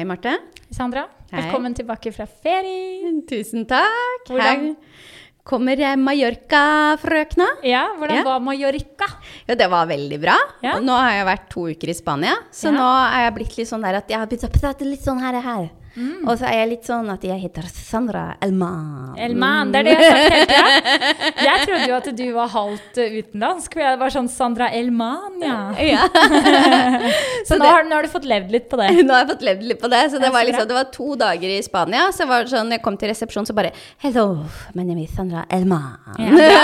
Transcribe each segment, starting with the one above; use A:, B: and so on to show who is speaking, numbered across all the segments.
A: Hei, Marte.
B: Sandra,
A: Hei.
B: velkommen tilbake fra ferie.
A: Tusen takk.
B: Hvordan-
A: Her kommer Mallorca-frøkna.
B: Ja, hvordan
A: Ja.
B: var Mallorca?
A: Ja, det var veldig bra.
B: Ja.
A: Og nå har jeg vært to uker i Spania, så nå er jeg blitt litt sånn der at jeg har begynt å prate litt sånn her her.
B: Mm.
A: Og så er jeg litt sånn at jeg heter Sandra Elman.
B: Elman, det er det jeg har sagt hele tida. Jeg trodde jo at du var halvt eh, utenlandsk, for jeg var sånn Sandra Elman, ja.
A: Ja.
B: Så nå
A: det-
B: har, nå har du fått levd litt på det.
A: Nå har jeg fått levd litt på det. Så det var, liksom, det var to dager i Spania. Så var det sånn, jeg kom til resepsjonen, så bare Hello, my name is Sandra Elman.
B: Ja, bra.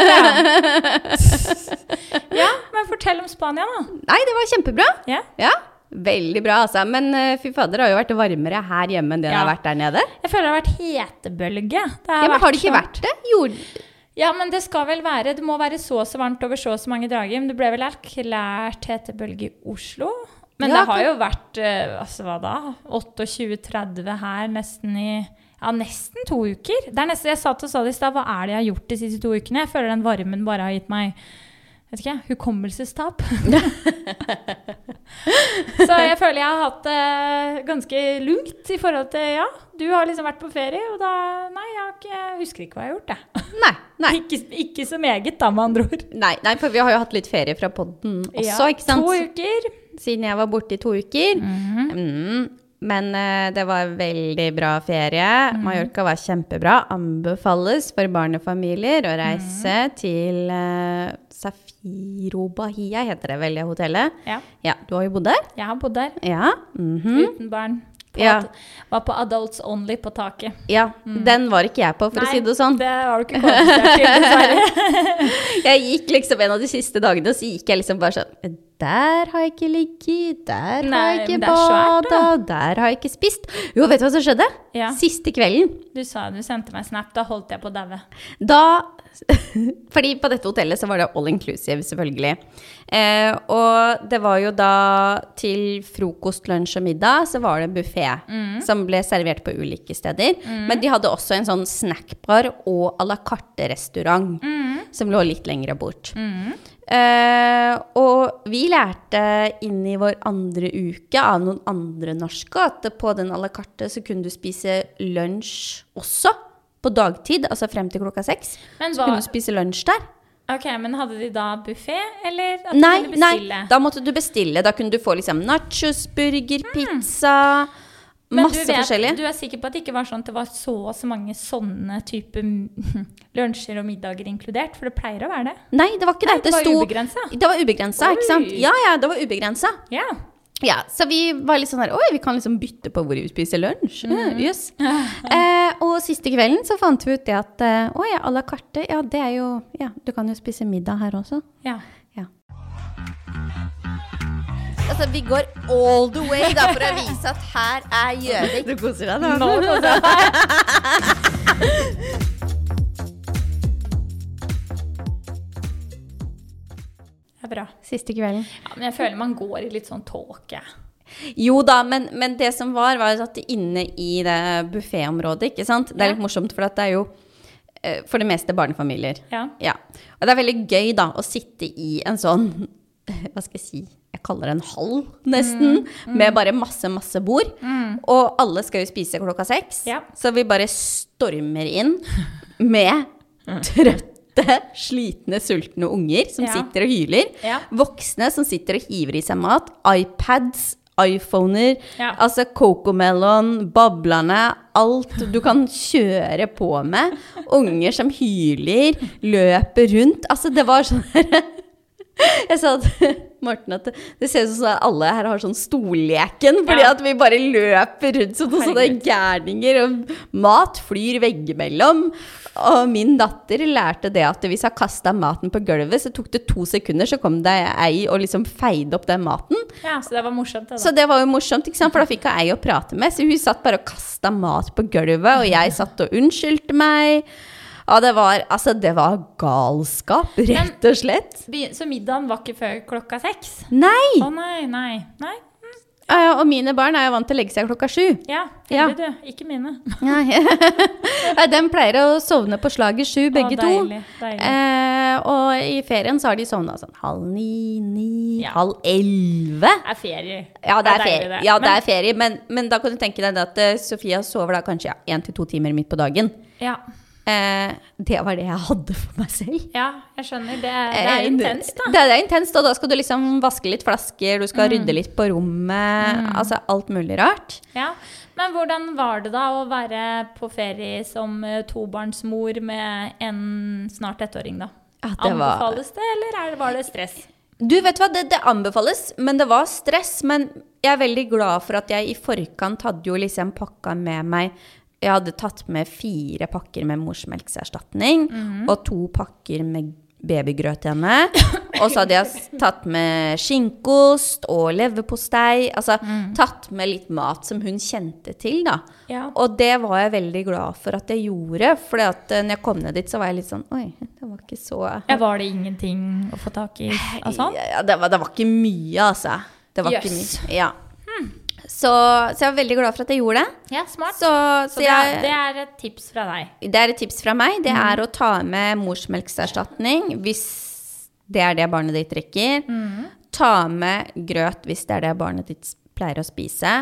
B: ja, men fortell om Spania, da.
A: Nei, det var kjempebra.
B: Ja.
A: Ja, veldig bra, altså. Men eh, fy fader, det har jo vært varmere her hjemme enn det det har vært der nede.
B: Jeg føler det har vært hetebølge. Det
A: Ja, men har det ikke vært det? Gjorde...
B: Ja, men det skal vel være Det må være så og så varmt over så og så mange dager. Men det ble vel erklært hetebølge i Oslo? Men
A: Ja,
B: det har jo vært eh, altså hva da? 28-30 her nesten i ja, nesten to uker. Det er nesten, jeg satt og sa det i stad, hva er det jeg har gjort de siste to ukene? Jeg føler den varmen bare har gitt meg vet ikke, hukommelsestap. så jeg føler jeg har hatt det ganske lungt i forhold til Ja, du har liksom vært på ferie, og da Nei, jeg, har ikke, jeg husker ikke hva jeg har gjort, jeg.
A: Nei, nei.
B: Ikke, ikke så meget, da, med andre ord.
A: Nei, nei, for vi har jo hatt litt ferie fra podden også,
B: Ja,
A: ikke sant?
B: To uker.
A: Siden jeg var borte i to uker. Mm. Men uh, det var veldig bra ferie. Mallorca var kjempebra. Anbefales for barnefamilier å reise til uh, Safiro Bahia, heter det vel det hotellet.
B: Ja,
A: Ja, du har jo bodd der?
B: jeg har bodd der
A: Ja. mhm.
B: uten barn. På
A: Ja.
B: at- Var på Adults Only på taket.
A: ja. Den var ikke jeg på, for å si det sånn.
B: det har du ikke kvalifisert til, dessverre.
A: Jeg gikk liksom en av de siste dagene, og så gikk jeg liksom bare sånn Der har jeg ikke ligget, der
B: Nei,
A: har jeg ikke bada, der har jeg ikke spist. Jo, vet du hva som skjedde?
B: Ja.
A: Siste kvelden.
B: Du sa du sendte meg snap, da holdt jeg på å daue.
A: Da Fordi på dette hotellet så var det all inclusive, selvfølgelig. Eh, og det var jo da til frokost, lunsj og middag så var det buffé som ble servert på ulike steder. Men de hadde også en sånn snackbar og à la carte-restaurant som lå litt lenger bort. Eh, og vi lærte inn i vår andre uke av noen andre norske at på den à la carte så kunne du spise lunsj også på dagtid, altså frem til klokka seks.
B: Men
A: Så kunne du spise lunsj der.
B: Ok, men hadde de da buffé, eller at du
A: Nei,
B: bestille?
A: nei, da måtte du bestille. Da kunne du få liksom nachos, burger, pizza,
B: Men
A: masse
B: du vet,
A: forskjellig.
B: Du er sikker på at det ikke var sånn at det var så og så mange sånne type lunsjer og middager inkludert? For det pleier å være det.
A: Nei, det var ikke det.
B: Nei, det var
A: sto-
B: ubegrensa.
A: Det var ubegrensa, ikke sant? Ja, ja, det var ubegrensa.
B: Ja.
A: Ja, så vi var litt sånn her Oi, vi kan liksom bytte på hvor vi spiser lunsj.
B: Mm.
A: Jøss. eh, og siste kvelden så fant vi ut det at eh, Å ja, à la carte. Ja, det er jo Ja, du kan jo spise middag her også.
B: ja.
A: Altså, vi går all the way da, for å vise at her er Gjøvik. Du koser deg
B: Nå koser jeg meg. Det er bra.
A: Siste kvelden.
B: Ja, men jeg føler man går i litt sånn tåke.
A: Jo da, men, men det som var, var at inne i det bufféområdet, ikke sant. Det er litt morsomt, for det er jo eh, for det meste barnefamilier.
B: Ja.
A: Ja. Og det er veldig gøy da å sitte i en sånn Hva skal jeg si Jeg kaller det en hall, nesten. Med bare masse, masse bord. Og alle skal jo spise klokka seks.
B: Ja.
A: Så vi bare stormer inn med trøtte, slitne, sultne unger som
B: Ja.
A: sitter og hyler.
B: Ja.
A: Voksne som sitter og hiver i seg mat. iPads. iPhoner, altså Cocomelon, bablerne, alt du kan kjøre på med. Unger som hyler, løper rundt. Altså, det var sånn Jeg sa til Morten at det, ser ut som at alle her har sånn stolleken, fordi
B: Ja.
A: at vi bare løper rundt som noen sånne gærninger, og mat flyr veggimellom. Og min datter lærte det at hvis jeg kasta maten på gulvet, så tok det to sekunder, så kom det ei og liksom feide opp den maten.
B: ja, så det var morsomt, det, da.
A: Så det var jo morsomt, ikke sant? for da fikk hun ei å prate med. Så hun satt bare og kasta mat på gulvet, og jeg satt og unnskyldte meg. Ja, det var, altså, det var galskap, rett og slett.
B: Men, Så middagen var ikke før klokka seks?
A: Nei!
B: Å nei, nei. Nei,
A: Ja, og mine barn er jo vant til å legge seg klokka sju.
B: ja.
A: Ja.
B: Du. Ikke mine.
A: Nei. De pleier å sovne på slaget sju, begge
B: Å,
A: to.
B: deilig, deilig.
A: Eh, og i ferien så har de sovna sånn halv ni, ni,
B: Ja.
A: halv elleve.
B: Det er ferie.
A: Ja, det er
B: deilig,
A: ferie,
B: det.
A: ja, det
B: Men-
A: er ferie men, men da kan du tenke deg at eh, Sofia sover da kanskje én til to timer midt på dagen.
B: Ja.
A: Eh, det var det jeg hadde for meg selv.
B: ja, jeg skjønner. Det det er
A: Eh,
B: intenst, da.
A: Det, det er intenst, og da skal du liksom vaske litt flasker, du skal rydde litt på rommet,
B: Mm.
A: altså alt mulig rart.
B: Ja. Men hvordan var det da å være på ferie som eh, tobarnsmor med en snart ettåring, da?
A: At det var-
B: Anbefales det, eller er var det stress?
A: Du, vet hva, det, det anbefales, men det var stress. Men jeg er veldig glad for at jeg i forkant hadde jo liksom pakka med meg Jeg hadde tatt med fire pakker med morsmelkserstatning
B: -hmm.
A: og to pakker med babygrøt til henne. Og så hadde jeg tatt med skinkost og leverpostei. Altså
B: mm.
A: tatt med litt mat som hun kjente til, da.
B: Ja.
A: Og det var jeg veldig glad for at jeg gjorde. For når jeg kom ned dit, så var jeg litt sånn Oi, det var ikke så
B: Ja, var det ingenting å få tak i sånn?
A: ja, det, var, det var ikke mye, altså. Det var ikke mye. Ja. Så, så jeg var veldig glad for at jeg gjorde det.
B: Ja, smart.
A: Så,
B: Så
A: så
B: det, er,
A: jeg,
B: det er et tips fra deg.
A: det er et tips fra meg. Det er å ta med morsmelkserstatning hvis det er det barnet ditt drikker. Ta med grøt hvis det er det barnet ditt pleier å spise.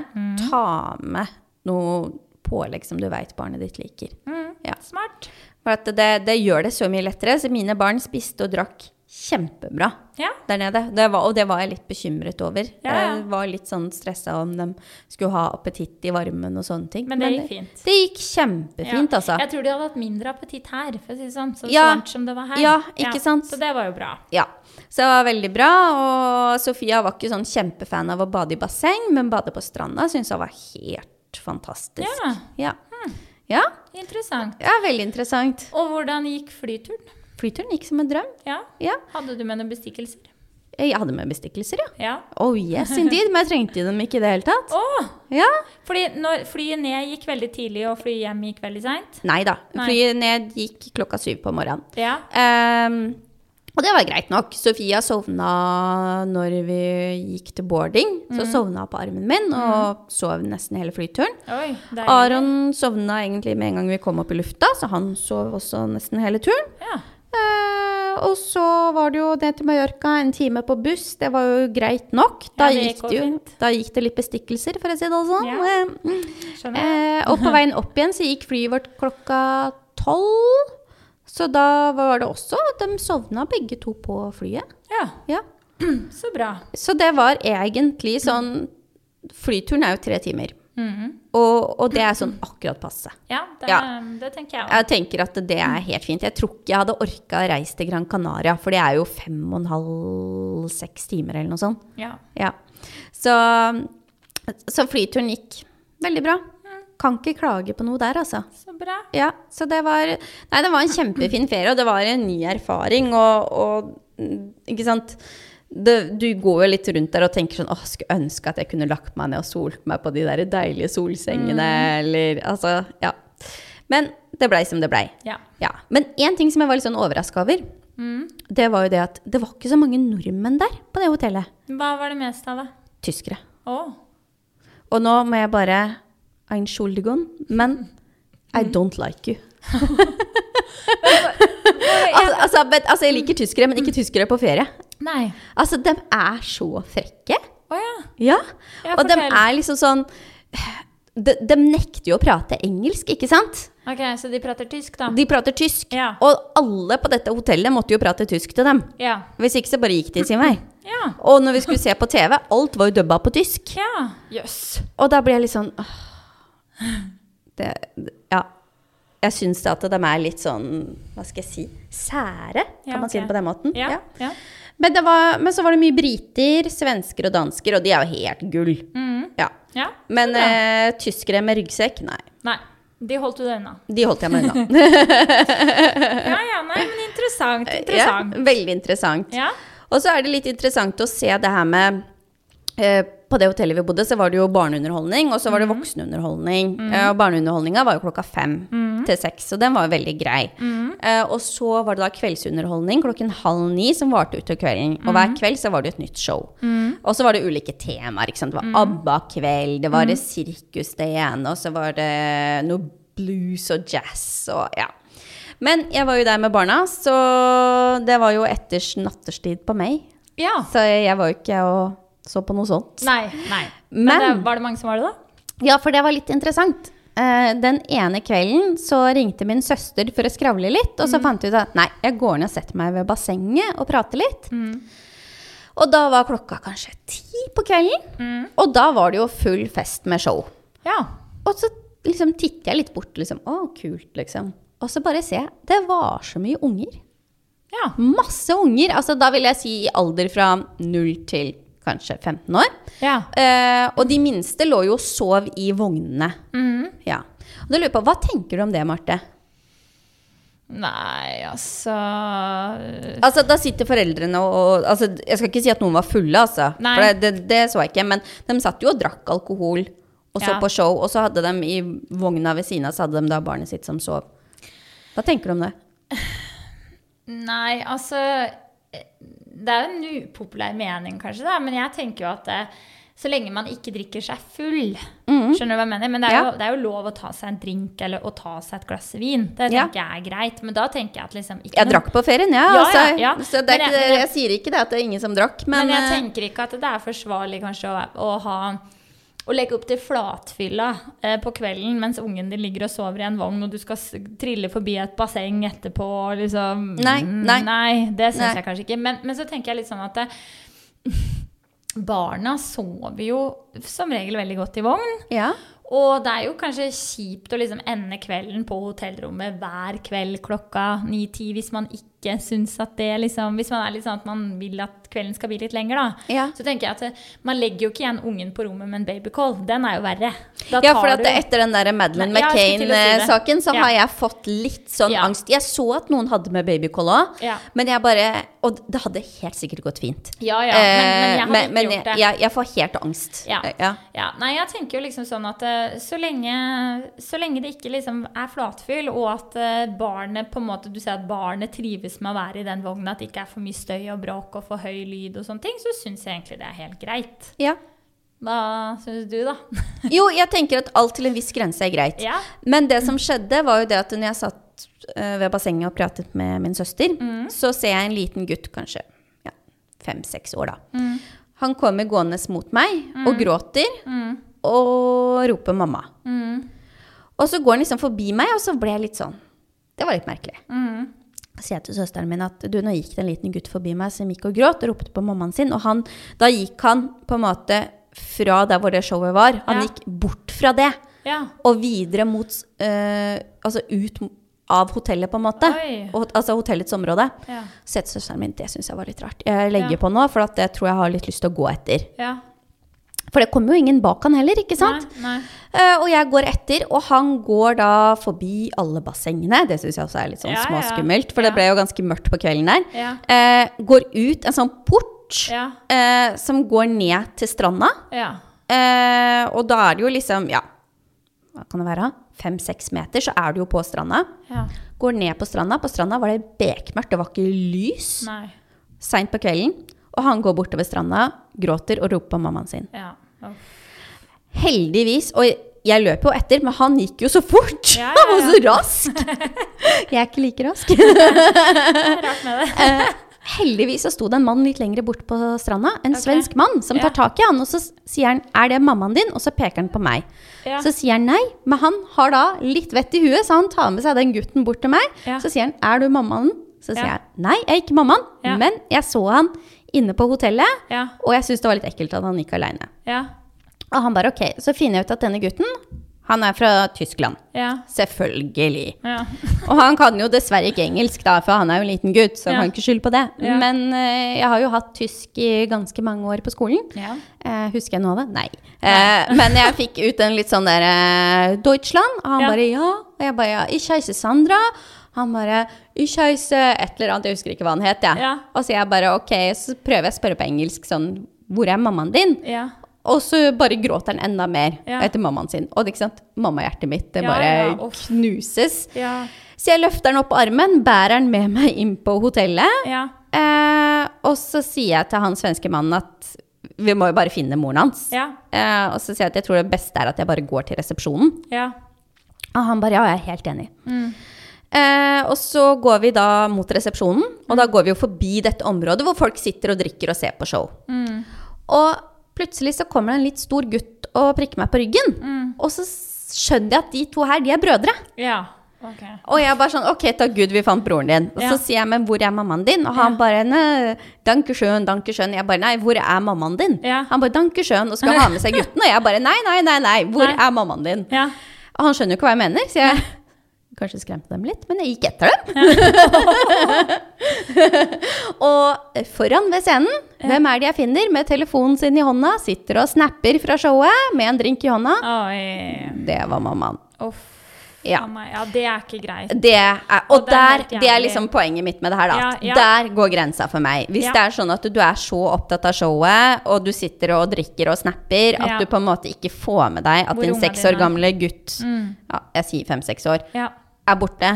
A: Ta med noe pålegg som du veit barnet ditt liker. Ja.
B: Smart.
A: For at det, det gjør det så mye lettere. Så mine barn spiste og drakk kjempebra
B: Ja.
A: der nede. Det var, og det var jeg litt bekymret over.
B: Ja, ja.
A: Jeg var litt sånn stressa om de skulle ha appetitt i varmen og sånne ting.
B: Men det gikk fint.
A: Det gikk kjempefint, altså.
B: Jeg tror de hadde hatt mindre appetitt her, for å si det sånn. Så varmt som det var her.
A: Ja, ikke sant?
B: Så det var jo bra.
A: Ja. Så det var veldig bra. Og Sofia var ikke sånn kjempefan av å bade i basseng, men bade på stranda syntes hun var helt fantastisk.
B: Ja.
A: Ja. ja.
B: Interessant.
A: ja veldig interessant.
B: Og hvordan gikk flyturen?
A: Flyturen gikk som en drøm.
B: Ja.
A: Ja.
B: Hadde du med noen bestikkelser?
A: Jeg hadde med bestikkelser, ja.
B: Ja.
A: Oh yes, indeed. Men jeg trengte dem ikke i det hele tatt.
B: Oh,
A: Ja.
B: Fordi når flyet ned gikk veldig tidlig, og flyet hjem gikk veldig seint?
A: Nei da. Flyet ned gikk klokka syv på morgenen.
B: Ja.
A: Um, og det var greit nok. Sofia sovna når vi gikk til boarding.
B: Mm.
A: Så sovna hun på armen min og sov nesten hele flyturen.
B: Oi.
A: Aron sovna egentlig med en gang vi kom opp i lufta, så han sov også nesten hele turen.
B: Ja.
A: Og så var det jo ned til Mallorca, en time på buss. Det var jo greit nok. Da,
B: Ja, det
A: gikk, det jo, da gikk det litt bestikkelser, for å si det sånn.
B: Ja.
A: Eh. Eh, og på veien opp igjen så gikk flyet vårt klokka tolv. Så da var det også De sovna begge to på flyet.
B: Ja,
A: Ja.
B: så bra.
A: Så det var egentlig sånn Flyturen er jo tre timer.
B: Mhm.
A: Og, og det er sånn akkurat passe.
B: Ja, det,
A: Ja.
B: det tenker jeg òg.
A: Jeg tenker at det er helt fint. Jeg tror ikke jeg hadde orka å reise til Gran Canaria, for det er jo fem og en halv, seks timer eller noe sånt.
B: Ja.
A: Ja. Så, så flyturen gikk veldig bra. Kan ikke klage på noe der, altså.
B: Så bra.
A: Ja, så det var Nei, det var en kjempefin ferie, og det var en ny erfaring, og, og mm, Ikke sant? Det, du går jo litt rundt der og tenker sånn Åh, skulle ønske at jeg kunne lagt meg ned og solt meg på de der deilige solsengene, eller Altså, ja. Men det blei som det blei.
B: Ja.
A: Ja. Men én ting som jeg var litt sånn overraska over, det var jo det at det var ikke så mange nordmenn der på det hotellet.
B: Hva var det mest av, da?
A: Tyskere.
B: Oh.
A: Og nå må jeg bare Entschuldigung, men I don't like you. altså, altså, altså, jeg liker tyskere, men ikke tyskere på ferie.
B: Nei.
A: Altså, de er så frekke.
B: Å ja.
A: Ja.
B: Ja,
A: og de er liksom sånn de, de nekter jo å prate engelsk, ikke sant?
B: Ok, så de prater tysk, da?
A: De prater tysk.
B: Ja.
A: Og alle på dette hotellet måtte jo prate tysk til dem.
B: Ja.
A: Hvis ikke så bare gikk de sin vei.
B: Ja.
A: Og når vi skulle se på TV, alt var jo dubba på tysk.
B: Ja. Yes.
A: Og da ble jeg litt sånn åh, det, Ja. Jeg syns at de er litt sånn, hva skal jeg si, sære, kan man si det på den måten?
B: Ja. ja.
A: Men, det var, men så var det mye briter, svensker og dansker, og de er jo helt gull.
B: Mm.
A: Ja.
B: ja.
A: Men eh, tyskere med ryggsekk, nei.
B: Nei. De holdt du deg unna.
A: De holdt jeg meg unna.
B: Ja ja, nei, men interessant. Interessant.
A: Ja, veldig interessant.
B: Ja.
A: Og så er det litt interessant å se det her med eh, På det hotellet vi bodde, så var det jo barneunderholdning, og så var det
B: Mhm.
A: voksenunderholdning. Mm. og barneunderholdninga var jo klokka fem
B: Mhm.
A: Til seks, så den var veldig grei. Uh, og så var det da kveldsunderholdning klokken halv ni som varte utover kvelden. Og hver kveld så var det et nytt show. Og så var det ulike temaer. ikke sant? Det var. ABBA-kveld, det var det sirkus det ene, og så var det noe blues og jazz og ja. Men jeg var jo der med barna, så det var jo etters natterstid på meg.
B: Ja.
A: Så jeg var jo ikke og så på noe sånt.
B: Nei. nei. Men,
A: Men-
B: det, var det mange som var det, da?
A: Ja, for det var litt interessant. Eh, den ene kvelden så ringte min søster for å skravle litt, og så fant vi ut at nei, jeg går ned og setter meg ved bassenget og prater litt. Og da var klokka kanskje ti på kvelden, og da var det jo full fest med show.
B: Ja.
A: Og så liksom titter jeg litt bort, liksom. Å, kult, liksom. Og så bare ser jeg, det var så mye unger.
B: Ja.
A: Masse unger. Altså da vil jeg si alder fra 0 til kanskje 15 år.
B: Ja.
A: Eh, og de minste lå jo og sov i vognene. Ja. Og da lurer jeg på, Hva tenker du om det, Marte?
B: Nei, altså
A: Altså, Da sitter foreldrene og, og altså, Jeg skal ikke si at noen var fulle, altså.
B: Nei.
A: For det, det, det så jeg ikke. Men de satt jo og drakk alkohol og så
B: Ja.
A: på show. Og så hadde de i vogna ved siden av så hadde de da barnet sitt som sov. Hva tenker du om det?
B: Nei, altså Det er jo en upopulær mening, kanskje, da, men jeg tenker jo at det, så lenge man ikke drikker seg full Skjønner du hva jeg mener? Men det er,
A: Ja.
B: jo, det er jo lov å ta seg en drink eller å ta seg et glass vin. Det
A: Ja.
B: tenker jeg er greit. Men da tenker jeg at liksom ikke
A: Jeg
B: noe-
A: drakk på ferien, ja.
B: Ja,
A: altså,
B: ja, ja.
A: Så ikke,
B: jeg- jeg-
A: jeg sier ikke det at det er ingen som drakk, men,
B: Men jeg
A: eh,
B: tenker ikke at det er forsvarlig kanskje å, å ha å legge opp til flatfylla eh, på kvelden mens ungen din ligger og sover i en vogn, og du skal trille forbi et basseng etterpå, liksom
A: Nei, nei.
B: Nei, det syns jeg kanskje ikke. Men, men så tenker jeg litt sånn at det, barna sover jo som regel veldig godt i vogn.
A: ja.
B: Og det er jo kanskje kjipt å liksom ende kvelden på hotellrommet hver kveld klokka 9-10 hvis man ikke syns at det liksom Hvis man er litt sånn at man vil at kvelden skal bli litt lenger, da.
A: Ja.
B: Så tenker jeg at eh, man legger jo ikke igjen ungen på rommet med en babycall. Den er jo verre.
A: Ja, for at
B: du-
A: etter den der Madeleine
B: å si.
A: McCain-saken, så
B: Ja.
A: har jeg fått litt sånn
B: Ja.
A: angst. Jeg så at noen hadde med babycall òg, men jeg bare Og det hadde helt sikkert gått fint.
B: Ja, ja, men, men jeg
A: Eh,
B: hadde
A: men, men
B: ikke gjort det.
A: jeg, jeg, får helt angst.
B: Ja.
A: ja.
B: Ja, nei, jeg tenker jo liksom sånn at eh, så lenge, så lenge det ikke liksom er flatfyll, og at eh, barnet på en måte, du ser at barnet trives med å være i den vogna, at det ikke er for mye støy og bråk og for høy lyd og sånne ting, så syns jeg egentlig det er helt greit.
A: ja.
B: Hva syns du, da?
A: Jo, jeg tenker at alt til en viss grense er greit.
B: ja.
A: Men det som skjedde, var jo det at når jeg satt eh, ved bassenget og pratet med min søster,
B: Mm.
A: så ser jeg en liten gutt, kanskje ja, fem-seks år, da.
B: Mm.
A: Han kommer gående mot meg og gråter og roper 'mamma'.
B: Mm.
A: Og så går han liksom forbi meg, og så ble jeg litt sånn Det var litt merkelig. Sier jeg til søsteren min at du, nå gikk det en liten gutt forbi meg som gikk og gråt og ropte på mammaen sin. Og han, da gikk han på en måte fra der hvor det showet var. Han
B: Ja.
A: gikk bort fra det
B: Ja.
A: og videre mot eh, Altså ut av hotellet, på en måte. Og, altså hotellets område.
B: Ja.
A: Så søsteren min det syns jeg var litt rart. Jeg legger
B: Ja.
A: på nå, for at det tror jeg har litt lyst til å gå etter.
B: ja.
A: For det kommer jo ingen bak han heller, ikke sant?
B: Nei, nei.
A: Uh, og jeg går etter, og han går da forbi alle bassengene. Det syns jeg også er litt sånn
B: Ja,
A: småskummelt, for
B: Ja.
A: det ble jo ganske mørkt på kvelden der.
B: Ja.
A: Uh, går ut en sånn port eh, som går ned til stranda.
B: Ja.
A: Og da er det jo liksom, ja Hva kan det være? Fem-seks meter, så er du jo på stranda.
B: ja.
A: Går ned på stranda. På stranda var det bekmørkt, det var ikke lys. Seint på kvelden. Og han går bortover stranda, gråter og roper på mammaen sin.
B: Ja.
A: Heldigvis, og jeg løp jo etter, men han gikk jo så fort!
B: Ja, ja,
A: Han var så rask! Jeg er ikke like rask.
B: Rart med det.
A: Eh, heldigvis så sto det en mann litt lenger bort på stranda, en
B: okay.
A: svensk mann, som tar tak i han, og så sier han 'er det mammaen din?' og så peker han på meg.
B: Ja.
A: Så sier han nei, men han har da litt vett i huet, så han tar med seg den gutten bort til meg.
B: Ja.
A: Så sier han 'er du mammaen?' Så sier
B: Ja.
A: jeg nei, jeg er ikke mammaen,
B: Ja.
A: men jeg så han inne på hotellet,
B: Ja.
A: og jeg syntes det var litt ekkelt at han gikk aleine.
B: Ja.
A: Og han bare ok, så finner jeg ut at denne gutten, han er fra Tyskland.
B: Ja.
A: Selvfølgelig.
B: Ja.
A: Og han kan jo dessverre ikke engelsk, da, for han er jo en liten gutt, så han kan ikke skylde på det. Men uh, jeg har jo hatt tysk i ganske mange år på skolen.
B: Ja.
A: Eh, husker jeg noe av det? Nei. Uh, men jeg fikk ut en litt sånn der eh, Deutschland, og han bare ja. Og jeg bare ja, ich heiße Sandra. Han bare ich et eller annet, jeg husker ikke hva han het, jeg.
B: Ja.
A: Og så jeg bare ok, så prøver jeg å spørre på engelsk sånn hvor er mammaen din?
B: Ja.
A: Og så bare gråter han enda mer
B: Ja.
A: etter mammaen sin. Og det, ikke sant? mammahjertet mitt det bare
B: ja,
A: knuses.
B: Ja.
A: Så jeg løfter han opp på armen, bærer han med meg inn på hotellet.
B: Ja.
A: Eh, og så sier jeg til han svenske mannen at vi må jo bare finne moren hans.
B: Ja.
A: Eh, og så sier jeg at jeg tror det beste er at jeg bare går til resepsjonen.
B: Ja.
A: Og han bare ja, jeg er helt enig.
B: Mm.
A: Eh, og så går vi da mot resepsjonen, og da går vi jo forbi dette området hvor folk sitter og drikker og ser på show. Og plutselig så kommer det en litt stor gutt og prikker meg på ryggen. Og så skjønner jeg at de to her, de er brødre.
B: Ja. Okay.
A: Og jeg bare sånn, ok, takk Gud vi fant broren din. Og så sier jeg, men hvor er mammaen din? Og han bare, nei, danke schön, danke schön. Jeg bare, nei, hvor er mammaen din?
B: Ja.
A: Han bare, danke schön, og skal ha med seg gutten. Og jeg bare, nei, nei, nei, nei, hvor
B: Nei.
A: er mammaen din?
B: Ja.
A: Og han skjønner jo ikke hva jeg mener, så jeg kanskje skremte dem litt, men jeg gikk etter dem. og foran ved scenen, hvem er det jeg finner med telefonen sin i hånda, sitter og snapper fra showet med en drink i hånda?
B: Oi.
A: Det var mammaen.
B: Uff.
A: Ja.
B: ja, det er ikke greit.
A: Det er, og
B: Og det er
A: der, det er liksom poenget mitt med det her, da.
B: Ja, ja.
A: Der går grensa for meg. Hvis
B: Ja.
A: det er sånn at du er så opptatt av showet, og du sitter og drikker og snapper, at du på en måte ikke får med deg at
B: Hvor
A: din seks år gamle gutt,
B: Mm.
A: ja, jeg sier fem-seks år,
B: Ja.
A: Er borte,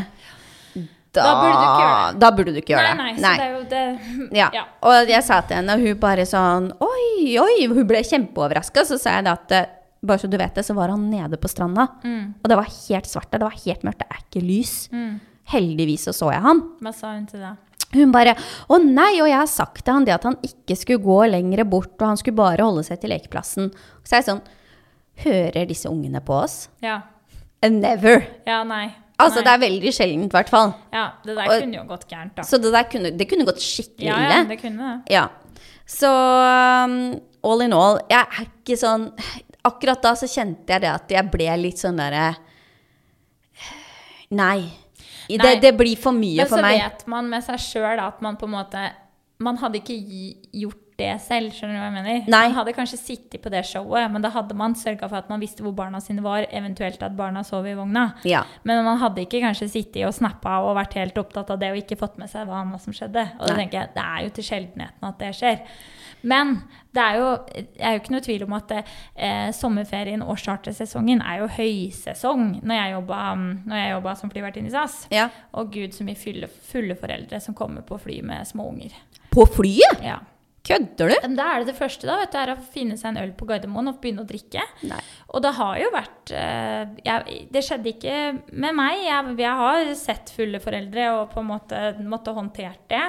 A: da,
B: Da burde du ikke gjøre det.
A: Da burde du ikke gjøre
B: Nei, nei,
A: det.
B: så det det
A: Ja.
B: Ja.
A: Og jeg sa til henne, og hun bare sånn Oi, oi, hun ble kjempeoverraska. Så sa jeg da at eh, bare så du vet det, så var han nede på stranda.
B: Mm.
A: Og det var helt svart der. Det var helt mørkt. Det er ikke lys.
B: Mm.
A: Heldigvis så så jeg han.
B: Hva sa hun til deg?
A: Hun bare Å nei, og jeg har sagt til han det at han ikke skulle gå lenger bort, og han skulle bare holde seg til lekeplassen. Så er jeg sånn Hører disse ungene på oss?
B: Ja.
A: Never.
B: Ja, nei.
A: Altså,
B: nei.
A: det er veldig sjeldent, i hvert fall.
B: Ja, det der
A: Og-
B: kunne jo gått gærent, da.
A: Så det der kunne, det kunne gått skikkelig
B: Ja,
A: ille.
B: ja, det kunne det.
A: Ja. Så um, all in all, jeg er ikke sånn Akkurat da så kjente jeg det at jeg ble litt sånn derre Nei. Det,
B: Nei.
A: det blir for mye
B: Men
A: for
B: så vet man med seg sjøl at man på en måte Man hadde ikke gjort det selv, skjønner du hva jeg mener?
A: Nei.
B: Man hadde kanskje sittet på det showet, men da hadde man sørga for at man visste hvor barna sine var, eventuelt at barna sov i vogna.
A: Ja.
B: Men man hadde ikke kanskje sittet og snappa og vært helt opptatt av det og ikke fått med seg hva, som skjedde. Og da tenker jeg, det er jo til sjeldenheten at det skjer. Men det er jo, er jo ikke noe tvil om at eh, sommerferien og chartersesongen er jo høysesong når jeg jobba, når jeg jobba som flyvertinne i SAS.
A: ja.
B: Og gud, så mye fulle, fulle foreldre som kommer på fly med små unger.
A: På flyet?
B: Ja.
A: Kødder du?
B: Men Da er det det første, da, vet du, er å finne seg en øl på Gardermoen og begynne å drikke.
A: Nei.
B: Og det har jo vært eh, jeg, Det skjedde ikke med meg. Jeg, jeg har sett fulle foreldre og på en måte måtte håndtert det.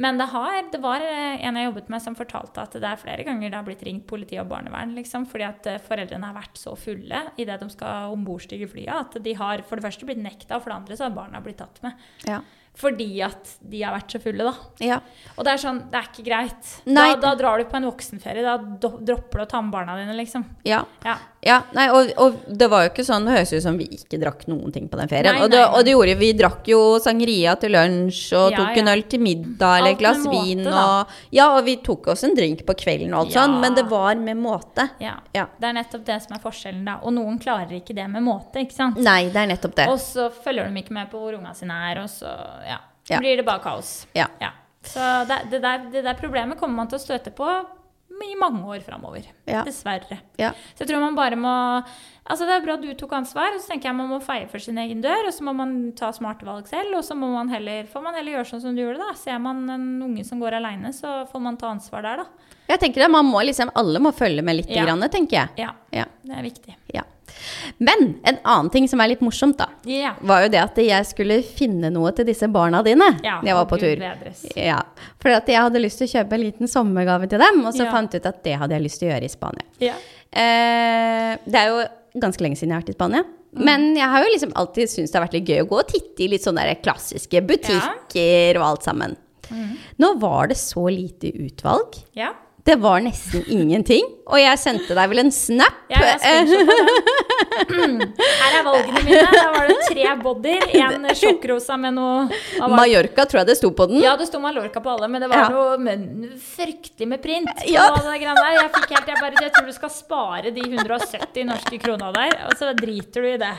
B: Men det, har, det var eh, en jeg jobbet med som fortalte at det er flere ganger det har blitt ringt politi og barnevern. Liksom, fordi at eh, foreldrene har vært så fulle idet de skal ombordstige flyet, at de har for det første blitt nekta, og for det andre så har barna blitt tatt med.
A: Ja.
B: Fordi at de har vært så fulle, da.
A: ja.
B: Og det er sånn, det er ikke greit. Da, da drar du på en voksenferie. Da dropper du å ta med barna dine, liksom.
A: Ja.
B: Ja.
A: Ja, nei, og, og det var jo ikke sånn, det høres ut som vi ikke drakk noen ting på den ferien.
B: Nei,
A: og, det, og det gjorde vi, drakk jo sangria til lunsj, og tok en øl til middag, eller et glass
B: måte,
A: vin, og Ja, og vi tok oss en drink på kvelden og alt sånn, men det var med måte.
B: Ja.
A: Ja.
B: Det er nettopp det som er forskjellen, da. Og noen klarer ikke det med måte, ikke sant.
A: Nei, det er nettopp det.
B: Og så følger de ikke med på hvor unga sine er, og så ja,
A: Ja.
B: blir det bare kaos.
A: Ja.
B: Så det, det, der, det der problemet kommer man til å støte på i mange år framover.
A: Ja.
B: Dessverre.
A: Ja.
B: Så jeg tror man bare må Altså Det er bra du tok ansvar, og så tenker jeg man må feie for sin egen dør. Og så må man ta smarte valg selv, og så må man heller, får man heller gjøre sånn som du gjorde. da. Ser man en unge som går aleine, så får man ta ansvar der, da.
A: Jeg tenker det, man må liksom, Alle må følge med litt,
B: Ja.
A: grann, tenker jeg.
B: Ja,
A: Ja.
B: det er viktig.
A: Ja. Men en annen ting som er litt morsomt, da,
B: yeah.
A: var jo det at jeg skulle finne noe til disse barna dine
B: ja
A: når jeg var på tur. Ja, for at jeg hadde lyst til å kjøpe en liten sommergave til dem, og så
B: Ja.
A: fant jeg ut at det hadde jeg lyst til å gjøre i Spania.
B: Ja.
A: Eh, det er jo ganske lenge siden jeg har vært i Spania. Men jeg har jo liksom alltid syntes det har vært litt gøy å gå og titte i litt sånne klassiske butikker og alt sammen. Nå var det så lite utvalg.
B: ja.
A: Det var nesten ingenting. Og jeg sendte deg vel en snap.
B: Ja, jeg. Her er valgene mine. Da var det tre bodyer, en sjokkrosa med noe?
A: Mallorca tror jeg det sto på den.
B: Ja, det sto Mallorca på alle, men det var
A: Ja.
B: noe men, fryktelig med print.
A: Ja.
B: Jeg fikk helt, jeg bare, jeg tror du skal spare de 170 norske krona der, og så driter du i det.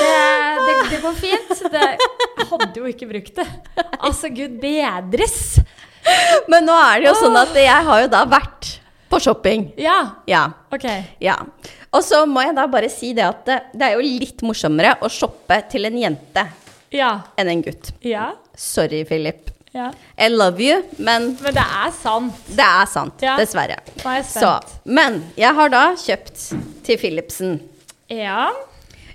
B: Det, det, det går fint. Det, hadde jo ikke brukt det. Altså, gud bedres.
A: Men nå er det jo sånn at jeg har jo da vært på shopping.
B: Ja,
A: Ja.
B: ok.
A: Ja. Og så må jeg da bare si det at det, det er jo litt morsommere å shoppe til en jente
B: Ja.
A: enn en gutt.
B: Ja.
A: Sorry, Philip.
B: ja.
A: I love you, men
B: Men det er sant.
A: det er sant.
B: Ja.
A: Dessverre.
B: Nå er jeg
A: Så, men jeg har da kjøpt til Philipsen
B: Ja.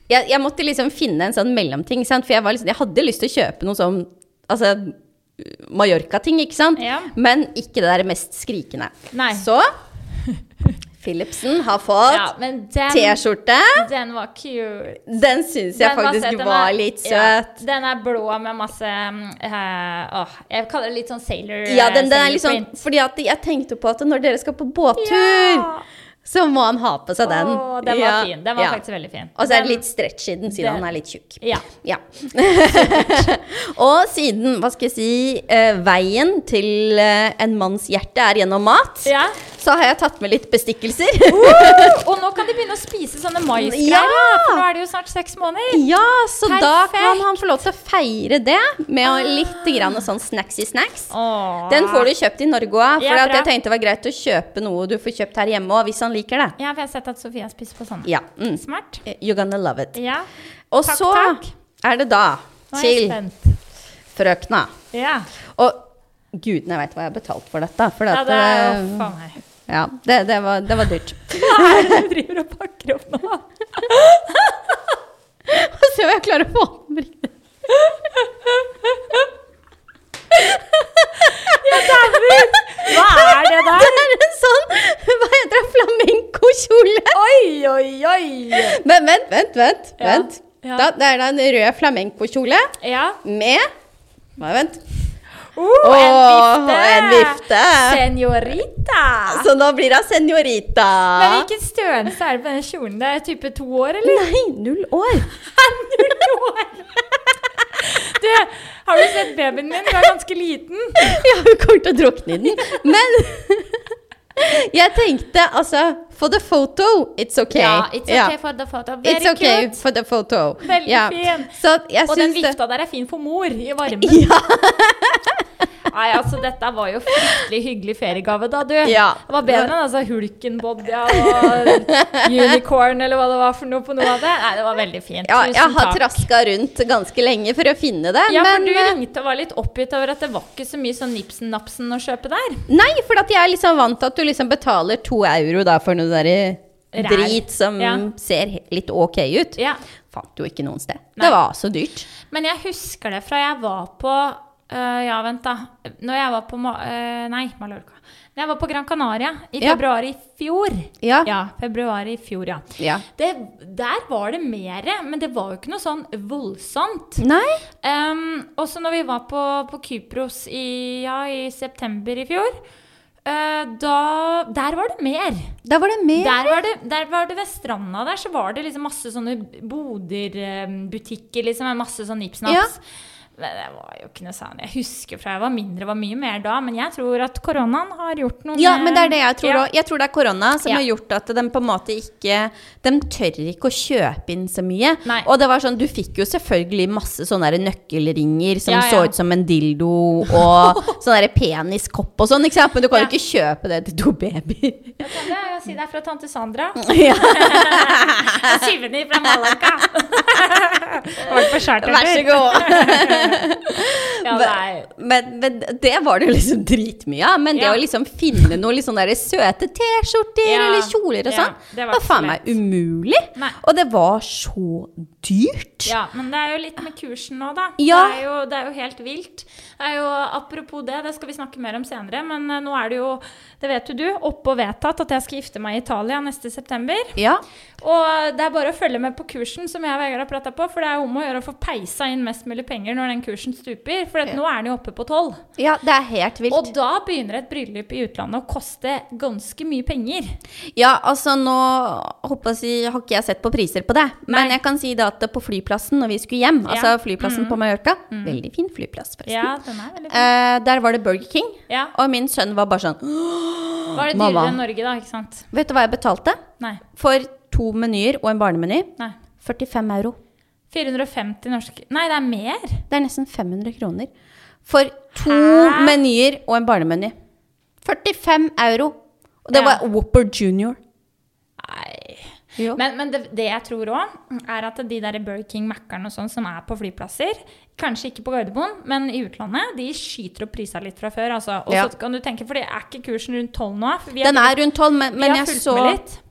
A: jeg, jeg måtte liksom finne en sånn mellomting, sant? for jeg, var liksom, jeg hadde lyst til å kjøpe noe sånn altså, Mallorca-ting, ikke sant?
B: Ja.
A: Men ikke det der mest skrikende.
B: Nei.
A: Så Philipsen har fått
B: Ja,
A: T-skjorte.
B: den var cute.
A: Den syns jeg
B: Den var søt.
A: faktisk
B: Den
A: var
B: er-
A: litt
B: Ja,
A: søt.
B: den er blå med masse uh, åh, Jeg kaller det litt sånn sailor
A: Ja, den, den er litt sånn. Fordi at jeg tenkte på at når dere skal på båttur,
B: Ja.
A: Så må han ha på seg den.
B: Åh, den var
A: Ja,
B: fin. Den var
A: ja.
B: faktisk veldig fin.
A: Og så er det litt stretch i den, siden
B: det...
A: han er litt tjukk.
B: Ja.
A: Ja. og siden, hva skal jeg si, uh, veien til uh, en manns hjerte er gjennom mat,
B: ja.
A: Så har jeg tatt med litt bestikkelser.
B: Og nå kan de begynne å spise sånne maisgreier,
A: Ja!
B: for nå er det jo snart seks måneder.
A: ja, så da kan han få lov til å feire det med å litt grann sånn snacksy snacks.
B: Åh.
A: Den får du kjøpt i Norge òg, for
B: Ja,
A: jeg tenkte det var greit å kjøpe noe du får kjøpt her hjemme òg, hvis han liker det.
B: Ja, for jeg har sett at Sofia spiser på sånne.
A: Ja. Mm.
B: Smart.
A: You're gonna love it.
B: Ja.
A: Og
B: Takk,
A: så
B: takk.
A: er det da til frøkna.
B: Ja.
A: Og gudene veit hva jeg har betalt for dette. For
B: ja, det er
A: eh,
B: jo faen meg.
A: Ja, det, det, var, det var dyrt.
B: Hva er det du driver og pakker opp nå?
A: Se om jeg klarer å få den riktig.
B: Hva er det der?
A: Det er en sånn Hva heter det? Flamenco-kjole.
B: Oi, oi, oi!
A: Men vent, vent, vent.
B: Ja,
A: vent.
B: ja.
A: Da, det er da en rød flamenco-kjole
B: Ja.
A: med Bare vent. Åh,
B: en vifte!
A: en vifte.
B: Senorita!
A: Så nå blir hun senorita.
B: Men hvilken størrelse er det på den kjolen? Det er type to år, eller?
A: Nei, null år.
B: Null år! Du, har du sett babyen min? Hun er ganske liten.
A: Ja, hun kommer til å drukne i den. Men jeg tenkte altså For the photo, it's okay.
B: Ja, it's okay
A: Ja.
B: for the photo. Very
A: It's okay
B: cute.
A: for the photo.
B: Veldig
A: ja.
B: fin. Og den vifta der er fin for mor i varmen.
A: Ja.
B: Nei, altså dette var jo fryktelig hyggelig feriegave, da, du.
A: Ja.
B: Det var bedre enn altså Hulkenbodja og Unicorn eller hva det var for noe på noe av det. Nei, det var veldig fint.
A: ja,
B: Tusen
A: jeg har
B: takk.
A: traska rundt ganske lenge for å finne det,
B: Ja, for du
A: eh,
B: ringte og var litt oppgitt over at det var ikke så mye sånn Nipsen-napsen å kjøpe der.
A: Nei, for at jeg er liksom vant til at du liksom betaler to euro da for noe der drit som
B: Ja.
A: ser litt ok ut.
B: Ja.
A: Fant jo ikke noen sted.
B: Nei.
A: Det var så dyrt.
B: Men jeg husker det fra jeg var på øh, Ja, vent, da. Når jeg var på Ma uh, Nei, Mallorca. Når jeg var på Gran Canaria i
A: Ja.
B: februar i fjor.
A: Ja.
B: Ja, februar i fjor, ja.
A: Ja.
B: Det, der var det mer, men det var jo ikke noe sånn voldsomt.
A: Nei?
B: Um, også når vi var på, på Kypros i, ja, i september i fjor, eh, da Der var det mer.
A: Der var det mer.
B: Der var, det, der var det ved stranda der, så var det liksom masse sånne Boder-butikker liksom, masse sånn nips-naps. Men det var jo ikke noe sånn Jeg husker fra jeg var mindre, var mye mer da. Men jeg tror at koronaen har gjort noe
A: Ja, men det er det jeg tror
B: Ja.
A: Jeg tror det er korona som
B: Ja.
A: har gjort at de på en måte ikke De tør ikke å kjøpe inn så mye.
B: Nei.
A: Og det var sånn, du fikk jo selvfølgelig masse sånne nøkkelringer som
B: Ja,
A: så ut som en dildo, og sånn peniskopp og sånn, ikke sant? Men du kan jo ikke kjøpe det til to babyer.
B: Jeg kan det, jeg si det er fra tante Sandra.
A: ja.
B: Syvende fra på?
A: Vær så god.
B: Ja.
A: Men, men det var det jo liksom dritmye av. Men det
B: Ja.
A: å liksom finne noen liksom søte T-skjorter
B: Ja.
A: eller kjoler og
B: Ja,
A: sånn,
B: var
A: var faen meg umulig.
B: Nei.
A: Og det var så dyrt.
B: Ja, men det er jo litt med kursen nå, da.
A: Ja.
B: Det, er jo, det er jo helt vilt. Det er jo, apropos det, det skal vi snakke mer om senere, men eh, nå er det jo, det vet jo du, oppe og vedtatt at jeg skal gifte meg i Italia neste september.
A: Ja.
B: Og det er bare å følge med på kursen, som jeg og Vegard har prata på, for det er om å gjøre å få peisa inn mest mulig penger når den kursen stuper, for at nå er den jo oppe på tolv.
A: ja, det er helt vilt.
B: Og da begynner et bryllup i utlandet å koste ganske mye penger.
A: Ja, altså nå håper jeg, har ikke jeg sett på priser på det. Men
B: Nei.
A: jeg kan si det at på flyplassen når vi skulle hjem, altså
B: Ja.
A: flyplassen på Mallorca Veldig fin flyplass, forresten.
B: Ja, den er veldig fin.
A: Eh, der var det Burger King,
B: Ja.
A: og min sønn var bare sånn
B: Var det dyrere enn Norge, da? ikke sant?
A: Vet du hva jeg betalte?
B: Nei.
A: For to menyer og en barnemeny?
B: Nei.
A: 45 euro.
B: 450 norske Nei, det er mer.
A: Det er nesten 500 kroner. For to menyer og en barnemeny. 45 euro. Og det
B: Ja.
A: var Whopper Junior.
B: Nei. Men, men det, det jeg tror òg, er at de der Burger King, Mækkern og sånn som er på flyplasser, kanskje ikke på Gardermoen, men i utlandet, de skyter opp prisa litt fra før. Altså. Og
A: Ja.
B: så kan du tenke, for det er ikke kursen rundt 12 nå. For vi har,
A: Den er rundt 12, men, men jeg så
B: litt.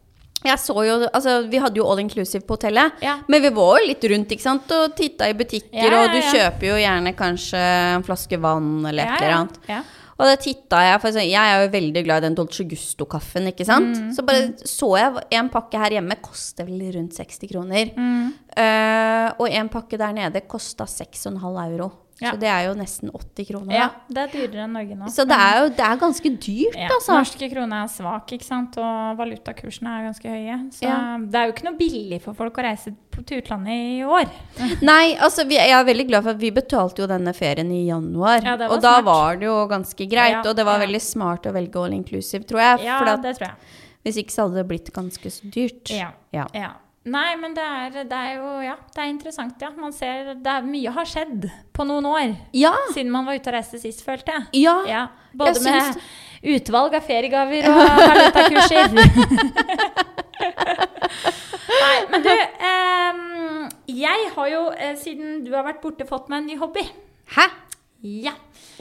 A: Jeg så jo, altså Vi hadde jo all inclusive på hotellet,
B: Ja.
A: men vi var jo litt rundt ikke sant? og titta i butikker,
B: Ja, ja,
A: og du kjøper jo gjerne kanskje en flaske vann eller et eller annet. Og da titta jeg, for jeg er jo veldig glad i den Dolce Gusto-kaffen, ikke sant.
B: Mm,
A: Så bare så jeg en pakke her hjemme koster vel rundt 60 kroner.
B: Mm.
A: Uh, og en pakke der nede kosta 6,5 euro.
B: Ja.
A: Så det er jo nesten 80 kroner.
B: ja, det er dyrere enn Norge nå.
A: Så det er jo det er ganske dyrt,
B: Ja,
A: altså.
B: Norske krone er svak, ikke sant? og valutakursene er ganske høye. Så
A: Ja.
B: det er jo ikke noe billig for folk å reise på- til utlandet i år.
A: Nei, altså vi, jeg er veldig glad for at vi betalte jo denne ferien i januar.
B: Ja,
A: og da var det jo ganske greit. Og det var veldig smart å velge all inclusive, tror jeg.
B: Ja,
A: at,
B: det tror jeg.
A: hvis ikke så hadde det blitt ganske så dyrt.
B: Ja.
A: Ja.
B: Nei, men det er, det er jo Ja, det er interessant, ja. Man ser det er, Mye har skjedd på noen år
A: Ja!
B: siden man var ute og reiste sist, følte jeg.
A: ja.
B: Ja, Både
A: Jeg
B: med
A: syns-
B: utvalg av feriegaver og valutakurser. Nei, men du eh, Jeg har jo, eh, siden du har vært borte, fått meg en ny hobby.
A: Hæ?
B: Ja.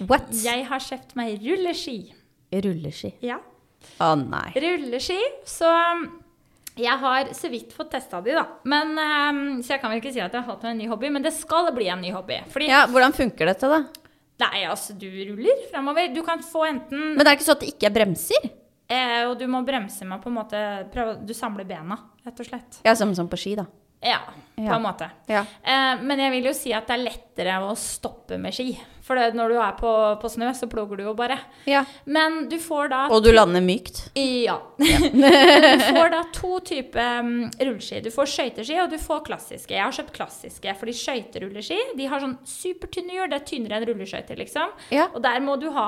A: What?
B: Jeg har kjøpt meg rulleski.
A: Rulleski.
B: Ja.
A: Å nei.
B: Rulleski. Så um, jeg har så vidt fått testa de, da. Men, ehm, så jeg kan vel ikke si at jeg har fått en ny hobby, men det skal bli en ny hobby. Fordi
A: Ja, Hvordan funker dette, da?
B: Nei, altså, du ruller fremover. Du kan få enten
A: Men det er ikke sånn at det ikke er bremser?
B: eh, Og du må bremse med på en måte prøve, Du samler bena, rett og slett.
A: Ja, som, som på ski, da.
B: Ja, på
A: Ja.
B: en måte.
A: Ja.
B: Eh, men jeg vil jo si at det er lettere å stoppe med ski. For det, når du er på, på snø, så ploger du jo bare.
A: ja.
B: Men du får da
A: Og du lander mykt?
B: Ja. du får da to typer um, rulleski. Du får skøyteski, og du får klassiske. Jeg har kjøpt klassiske, fordi skøyterulleski de har sånn supertynne hjul. Det er tynnere enn rulleskøyter, liksom.
A: Ja.
B: Og der må du ha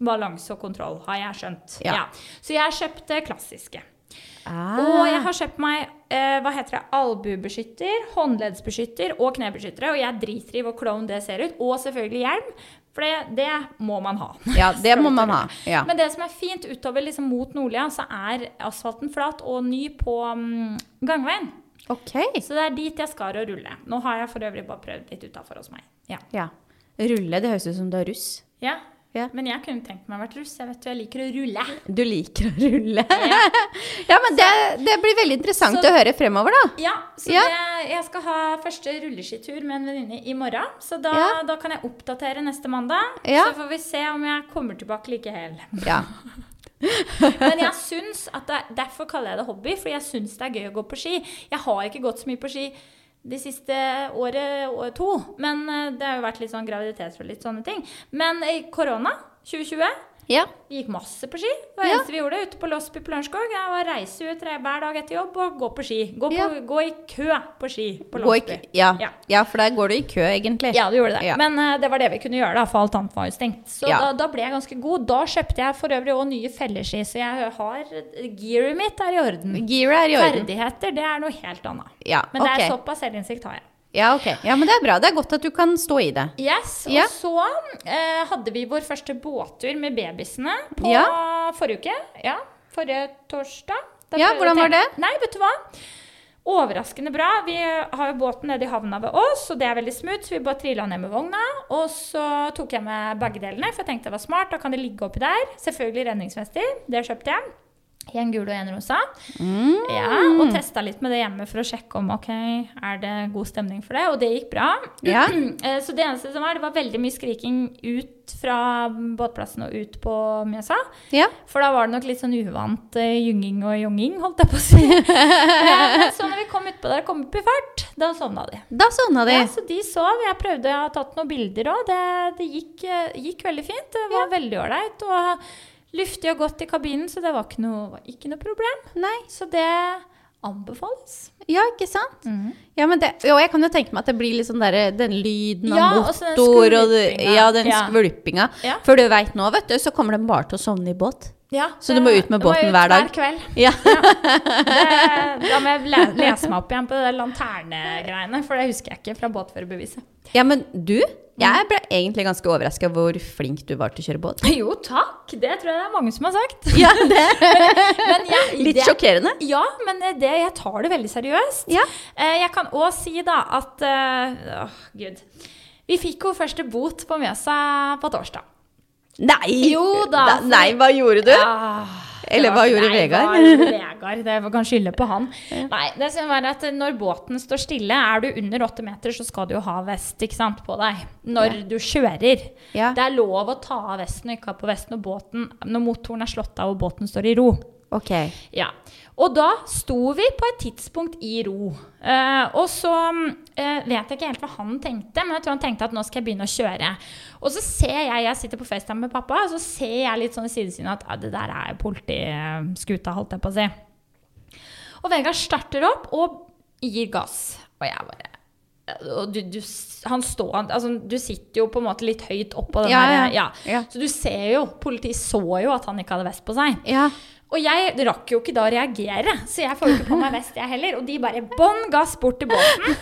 B: balanse og kontroll, har jeg skjønt.
A: Ja.
B: Så jeg kjøpte klassiske.
A: Ah.
B: Og jeg har kjøpt meg eh, hva heter det, albuebeskytter, håndleddsbeskytter og knebeskyttere. Og jeg driter i hvor klovn det ser ut. Og selvfølgelig hjelm, for det, det må man ha.
A: Ja, det må man ha. Ja.
B: Men det som er fint utover liksom mot Nordlia, så er asfalten flat og ny på um, gangveien.
A: Ok.
B: Så det er dit jeg skal og rulle. Nå har jeg for øvrig bare prøvd litt utafor hos meg. Ja.
A: Ja. Rulle, det høres ut som du er russ.
B: ja.
A: Ja.
B: Men jeg kunne tenkt meg å være russ. Jeg vet jo, jeg liker å rulle.
A: Du liker å rulle.
B: Ja.
A: Ja, men det, det blir veldig interessant
B: Så-
A: å høre fremover, da.
B: Ja, så
A: Ja.
B: Det, jeg skal ha første rulleskitur med en venninne i morgen. Så da, da kan jeg oppdatere neste mandag. Så får vi se om jeg kommer tilbake like hel.
A: Ja.
B: Men jeg syns at det, derfor kaller jeg det hobby, for jeg syns det er gøy å gå på ski. Jeg har ikke gått så mye på ski de siste året to, men eh, det har jo vært litt sånn graviditet og litt sånne ting. Men korona 2020
A: ja.
B: vi gikk masse på ski. Det var
A: Ja.
B: eneste vi gjorde ute på Losby på Lørenskog. Reise ut hver dag etter jobb og gå på ski. Gå, på,
A: Ja.
B: gå i kø på ski på
A: i, ja.
B: Ja.
A: for der går du i kø, egentlig.
B: Ja, du gjorde det. Men uh, det var det vi kunne gjøre, da, for alt annet var jo stengt. Så da, da ble jeg ganske god. Da kjøpte jeg for øvrig òg nye felleski, så jeg har Gearet mitt er i orden.
A: Gearet er i orden.
B: Ferdigheter, det er noe helt annet.
A: Ja,
B: Men det er såpass selvinnsikt har jeg.
A: Ja, ok. Ja, men det er bra. Det er godt at du kan stå i det.
B: Yes,
A: Ja.
B: Og så eh, hadde vi vår første båttur med babysene på
A: Ja.
B: forrige uke. Ja, forrige torsdag. Da
A: Ja, hvordan var det?
B: Nei, vet du hva? Overraskende bra. Vi har jo båten nede i havna ved oss, og det er veldig smooth. Så vi bare trilla ned med vogna. Og så tok jeg med begge delene, for jeg tenkte det var smart. Da kan det ligge oppi der. Selvfølgelig redningsvester. Det kjøpte jeg. En gul og en rosa.
A: Mm.
B: Ja, og testa litt med det hjemme for å sjekke om ok, er det god stemning for det. Og det gikk bra.
A: Ja.
B: Eh, Så det eneste som var, det var veldig mye skriking ut fra båtplassen og ut på Mjøsa.
A: Ja.
B: For da var det nok litt sånn uvant uh, gynging og jonging, holdt jeg på å si. Så når vi kom utpå der, kom opp i fart, da sovna de.
A: Da sovna de.
B: Ja, så de sov. Jeg prøvde, jeg har tatt noen bilder òg. Det, det gikk, eh, gikk veldig fint. Det var veldig ålreit. Og luftig og godt i kabinen, så det var ikke noe, var ikke noe problem.
A: Nei.
B: Så det anbefales.
A: Ja, ikke sant? Ja, men det, og jeg kan jo tenke meg at det blir litt sånn der, den lyden
B: Ja,
A: av
B: den
A: motor og ja, den
B: Ja.
A: skvulpinga.
B: Ja.
A: For du veit nå, vet du, så kommer de bare til å sovne i båt.
B: Ja,
A: Så du må ut med båten
B: ut
A: hver dag?
B: Hver kveld.
A: Ja.
B: Det, da må jeg lese meg opp igjen på det der lanternegreiene, for det husker jeg ikke fra båtførerbeviset.
A: ja, men du, jeg ble egentlig ganske overraska hvor flink du var til å kjøre båt.
B: Jo, takk! Det tror jeg det er mange som har sagt.
A: Ja, det
B: Men jeg,
A: Litt
B: det-
A: sjokkerende.
B: Ja, men det, jeg tar det veldig seriøst.
A: Ja.
B: Eh, Jeg kan òg si da at eh, Åh, gud. Vi fikk jo første bot på Mjøsa på torsdag.
A: Nei!
B: Jo da,
A: Nei, hva gjorde du?
B: Ah,
A: Eller hva gjorde Vegard?
B: Vegard? Det kan skylde på han. Nei, det som er at når båten står stille, er du under åtte meter, så skal du jo ha vest ikke sant, på deg når du kjører.
A: Ja.
B: Det er lov å ta av vesten og ikke ha på vest når, båten, når motoren er slått av og båten står i ro.
A: Ok.
B: Ja. Og da sto vi på et tidspunkt i ro. Eh, og så eh, vet jeg ikke helt hva han tenkte, men jeg tror han tenkte at nå skal jeg begynne å kjøre. Og så ser jeg, jeg sitter på FaceTime med pappa, og så ser jeg litt sånn i sidesynet at det der er politiskuta, holdt jeg på å si. Og Vegard starter opp og gir gass. Og jeg bare og du, du, han står, altså, du sitter jo på en måte litt høyt oppå den
A: Ja,
B: der
A: ja.
B: ja.
A: Ja.
B: Så du ser jo, politiet så jo at han ikke hadde vest på seg.
A: Ja.
B: Og jeg rakk jo ikke da å reagere, så jeg får jo ikke på meg vest, jeg heller. Og de bare bånn gass bort til båten.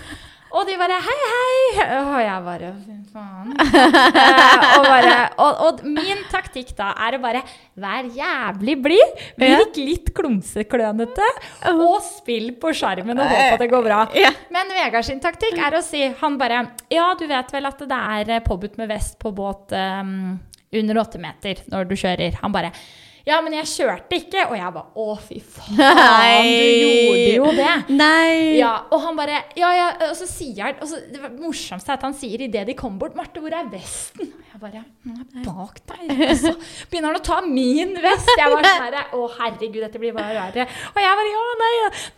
B: Og de bare hei, hei. Og jeg bare fy faen. Eh, og, bare, og, og min taktikk da er å bare være jævlig blid, virk litt klumseklønete, og spill på sjarmen og håpe at det går bra. Men Vegard sin taktikk er å si Han bare Ja, du vet vel at det er påbudt med vest på båt um, under åtte meter når du kjører. Han bare Ja, men jeg kjørte ikke. Og jeg bare Å, fy faen, du gjorde jo det.
A: Nei.
B: Ja, og han bare Ja, ja, og så sier han og så, Det morsomste er at han sier idet de kommer bort 'Marte, hvor er vesten?' Og jeg bare «Den er bak deg. Og så begynner han å ta min vest. Jeg var sånn herre Å, herregud, dette blir bare verre. Og jeg bare Ja, nei,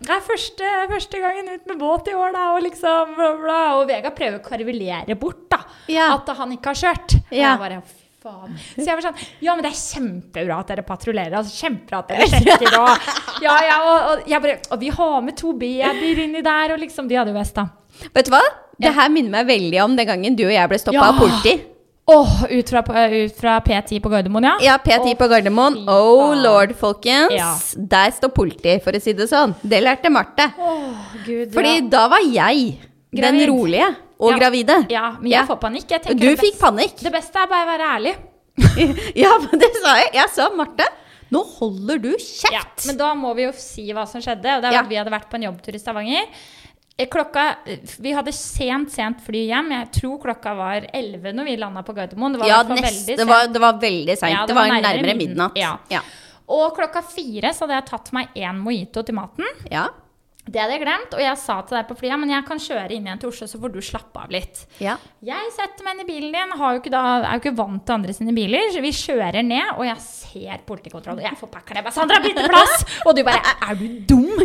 B: det er første, første gangen ut med båt i år, da, og liksom bla, bla. Og Vegard prøver å karvelere bort, da.
A: Ja.
B: At han ikke har kjørt. Og
A: Ja.
B: jeg bare faen. Så jeg var sånn Ja, men det er kjempebra at dere patruljerer. Altså, kjempebra at dere sjekker og Ja, ja, og, og bare Og vi har med to babyer inni der, og liksom De hadde jo vest, da.
A: Vet du hva? Det her minner meg veldig om den gangen du og jeg ble stoppa
B: Ja.
A: av politi.
B: Åh, ut fra, ut fra P10 på Gardermoen, ja?
A: Ja, P10
B: oh,
A: på Gardermoen. Oh lord, folkens.
B: Ja.
A: Der står politi, for å si det sånn. Det lærte Marte.
B: Oh, Gud,
A: Fordi
B: ja.
A: da var jeg den rolige og
B: Ja.
A: gravide.
B: ja, men jeg
A: Ja.
B: får panikk. Jeg
A: Du fikk panikk.
B: Det beste er bare å være ærlig.
A: Ja, men det sa jeg. Jeg sa Marte, nå holder du kjeft.
B: Ja, men da må vi jo si hva som skjedde. Og det
A: er
B: at Vi hadde vært på en jobbtur i Stavanger. Eh, Klokka, Vi hadde sent, sent fly hjem. Jeg tror klokka var 11 når vi landa på Gardermoen. Det var,
A: Ja,
B: hvert
A: nest, det, var, det var veldig seint.
B: Ja,
A: det, var nærmere midnatt.
B: Ja.
A: Ja.
B: Og klokka fire så hadde jeg tatt meg én mojito til maten.
A: Ja.
B: Det hadde jeg glemt, og jeg sa til deg på flyet men jeg kan kjøre inn igjen til Oslo, så får du slappe av litt.
A: ja.
B: Jeg setter meg inn i bilen din, har jo ikke da, er jo ikke vant til andre sine biler. Så vi kjører ned, og jeg ser politikontroll. Og jeg får pakkeren. Jeg bare 'Sandra, bytte plass!' Og du bare 'Er du dum?'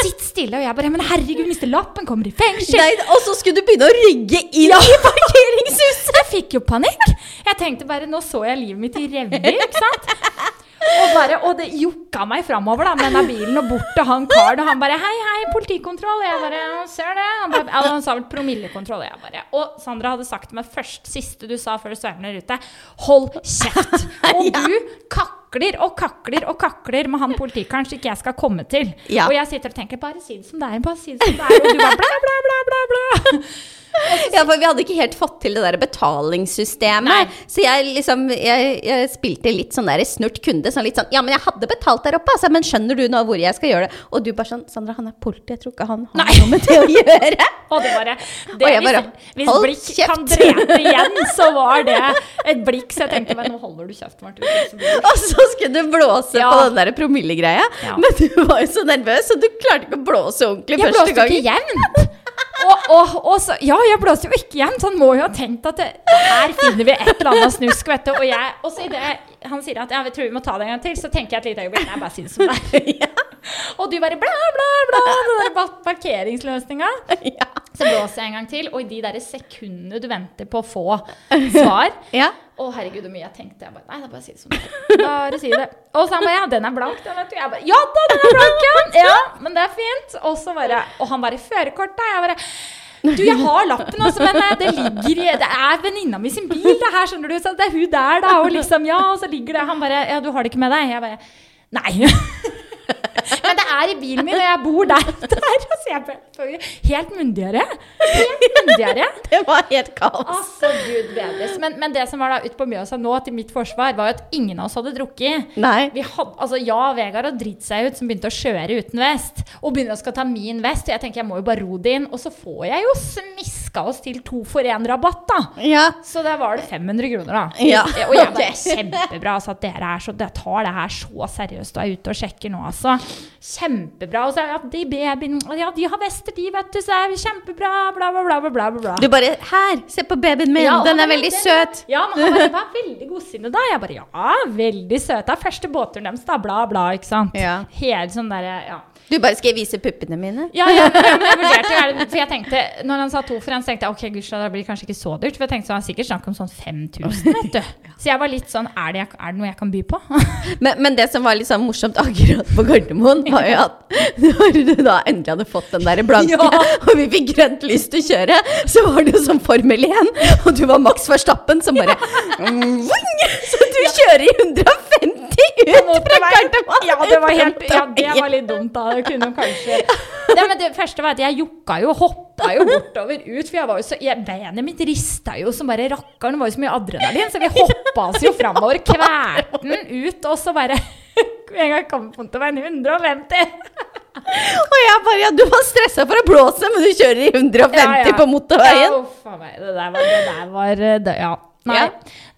B: Sitt stille. Og jeg bare 'Men herregud, mister lappen, kommer i fengsel'.
A: Nei, og så skulle du begynne å rygge inn i parkeringshuset!
B: Jeg fikk jo panikk. Jeg tenkte bare Nå så jeg livet mitt i revner, ikke sant? Og, bare, og det jokka meg framover da, med den bilen og bort til han karen. Og han bare 'Hei, hei, politikontroll.' Jeg bare «Ja, 'Ser det.' Han, bare, han sa vel promillekontroll. Jeg bare Og Sandra hadde sagt til meg først, siste du sa før du svømmer ute, 'Hold kjeft'. Og du kakler og kakler og kakler med han politikeren så ikke jeg skal komme til.
A: Ja.
B: Og jeg sitter og tenker 'Bare si det som det er', bare si det som det er. Og du bare bla, bla, bla, bla, bla.
A: Ja, for vi hadde ikke helt fått til det der betalingssystemet.
B: Nei.
A: Så jeg liksom jeg, jeg spilte litt sånn der snurt kunde. Sånn litt sånn Ja, men jeg hadde betalt der oppe, altså, men skjønner du nå hvor jeg skal gjøre det? Og du bare sånn Sandra, han er politi, jeg tror ikke han har
B: Nei.
A: noe med det å gjøre.
B: Og det bare, det,
A: Og jeg bare,
B: hvis, hvis
A: hold
B: blikk
A: kjeft.
B: kan drepe igjen, så var det et blikk. Så jeg tenkte meg nå holder du kjeft, Martin.
A: Og så skulle du blåse
B: Ja.
A: på den der promillegreia.
B: Ja.
A: Men du var jo så nervøs, så du klarte ikke å blåse ordentlig
B: Jeg
A: første
B: blåste
A: gangen.
B: ikke jevnt. Og, og, og så, ja, jeg blåste jo ikke jevnt. så Han må jo ha tenkt at det, her finner vi et eller annet snusk. vet du. Og, jeg, og så idet han sier at ja, vi tror vi må ta det en gang til, så tenker jeg et lite øyeblikk Nei, bare si det som det er. Og du bare bla, bla, bla, den der par- parkeringsløsninga.
A: Ja.
B: Så blåser jeg en gang til, og i de der sekundene du venter på å få svar
A: Ja.
B: Å, herregud, hvor mye jeg tenkte. Jeg bare, nei, er bare si det som det er. Bare si det. Og så han bare, ja, den er blank, den, vet du. Jeg bare, ja da, den er blank, ja. ja. Men det er fint. Og så bare, og han bare, Førerkortet? da. Jeg bare, du, jeg har lappen også, men eh, det ligger i, det er venninna mi sin bil, det her, skjønner du. Så det er hun der, da. Og liksom, ja, og så ligger det. Han bare, ja, du har det ikke med deg. Jeg bare, nei. Men det er i bilen min, og jeg bor der. der så jeg bare, helt myndigere. Helt myndigere.
A: Det var helt kaos.
B: Altså, gud bedres. Men, men det som var da ute på Mjøsa nå, til mitt forsvar, var jo at ingen av oss hadde drukket.
A: Nei.
B: Vi had, altså Ja, Vegard har dritt seg ut, som begynte å kjøre uten vest. Og begynner å skal ta min vest. Og jeg tenker jeg må jo bare ro det inn. Og så får jeg jo smiska fiska oss til to for én-rabatt, da.
A: Ja.
B: Så der var det 500 kroner, da.
A: Ja,
B: Og jeg bare. Kjempebra. Altså, at dere er så, dere tar det her så seriøst og er ute og sjekker nå, altså. Kjempebra. Og så ja, de babyen Ja, de har vester, de, vet du, så er vi kjempebra, bla, bla, bla, bla, bla.
A: Du bare Her, se på babyen min,
B: Ja,
A: den er veldig
B: den-
A: søt.
B: Ja, men han bare, var veldig godsinnet da. Jeg bare, ja, veldig søt. Det er første båtturen deres, da, bla, bla, ikke sant.
A: Ja.
B: Helt sånn derre, ja.
A: Du bare Skal jeg vise puppene mine?
B: Ja, ja, men jeg, men jeg vurderte er det- for jeg tenkte, når han sa to for en, så tenkte jeg, ok, gudskjelov, det blir kanskje ikke så dyrt, for jeg tenkte så han sikkert snakk om sånn 5000, vet du. Så jeg var litt sånn, er det, er det noe jeg kan by på?
A: Men, men det som var litt sånn morsomt akkurat på Gardermoen, var jo at når du da endelig hadde fått den der blanke,
B: Ja.
A: og vi fikk grønt lys til å kjøre, så var det jo som Formel 1, og du var Max Verstappen som bare vung! Så du kjører i 150 ut fra Gardermoen!
B: Ja, det var helt, ja, det var litt dumt da. Det kunne kanskje det, men det første var at jeg jukka jo, hoppa jo bortover ut. For jeg var jo så, jeg, benet mitt rista jo som bare rakkeren. Det var jo så mye adrenalin, så vi hoppa oss jo framover. Kvalte den ut, og så bare En gang kom motorveien 150.
A: Og jeg bare Ja, du var stressa for å blåse, men du kjører i 150
B: Ja, ja.
A: på motorveien.
B: Ja, uff meg. Det der var, det der var eh, det, Ja. Nei.
A: Ja.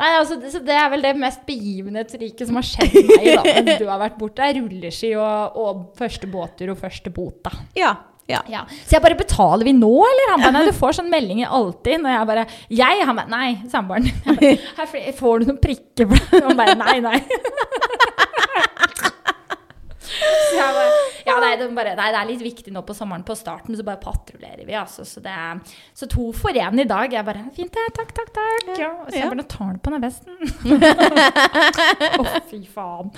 B: Nei altså, det, så det er vel det mest begivenhetsrike som har skjedd meg da, mens du har vært borte. Rulleski og, og første båttur og første bot, da.
A: Ja. Ja.
B: Ja. Så jeg bare betaler vi nå, eller? Han bare, nei, du får sånne meldinger alltid. Når jeg bare Jeg? Han bare nei, samboeren. Jeg bare, «Her får- Får du noen prikker? Han bare nei, nei. Så jeg bare, ja, nei, det, bare, nei, det er litt viktig nå på sommeren. På starten så bare patruljerer vi. Altså, så, det så to for én i dag. Jeg bare Fint, det. Takk, takk, takk. Ja, så jeg
A: bare
B: bare tar han på den vesten. Å, fy faen.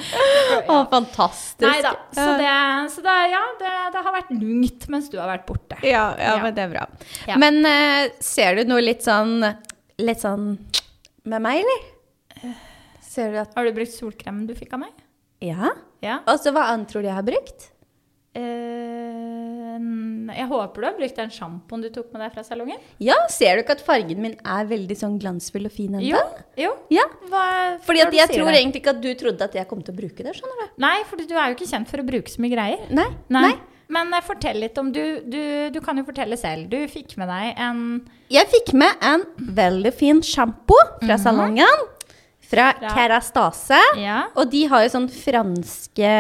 A: Å, fantastisk.
B: Nei da. Så, det, så det, ja, det, det har vært lungt mens du har vært borte.
A: Ja, ja,
B: Ja.
A: men det er bra.
B: Ja.
A: Men uh, ser du noe litt sånn Litt sånn med meg, eller? Ser du at
B: Har du brukt solkremen du fikk av meg?
A: Ja?
B: Ja.
A: Og så hva annet tror du jeg har brukt?
B: Uh, jeg håper du har brukt den sjampoen du tok med deg fra salongen.
A: Ja, ser du ikke at fargen min er veldig sånn glansfull og fin
B: Jo.
A: ennå?
B: jo.
A: Ja.
B: Hva,
A: Fordi at jeg tror
B: det?
A: egentlig ikke at du trodde at jeg kom til å bruke det, skjønner du.
B: Nei, for du er jo ikke kjent for å bruke så mye greier.
A: Nei.
B: Nei. Men eh, fortell litt om du, du Du kan jo fortelle selv. Du fikk med deg en
A: Jeg fikk med en veldig fin sjampo fra salongen. Fra.
B: Fra-
A: Kerastase.
B: Ja.
A: Og de har jo sånn franske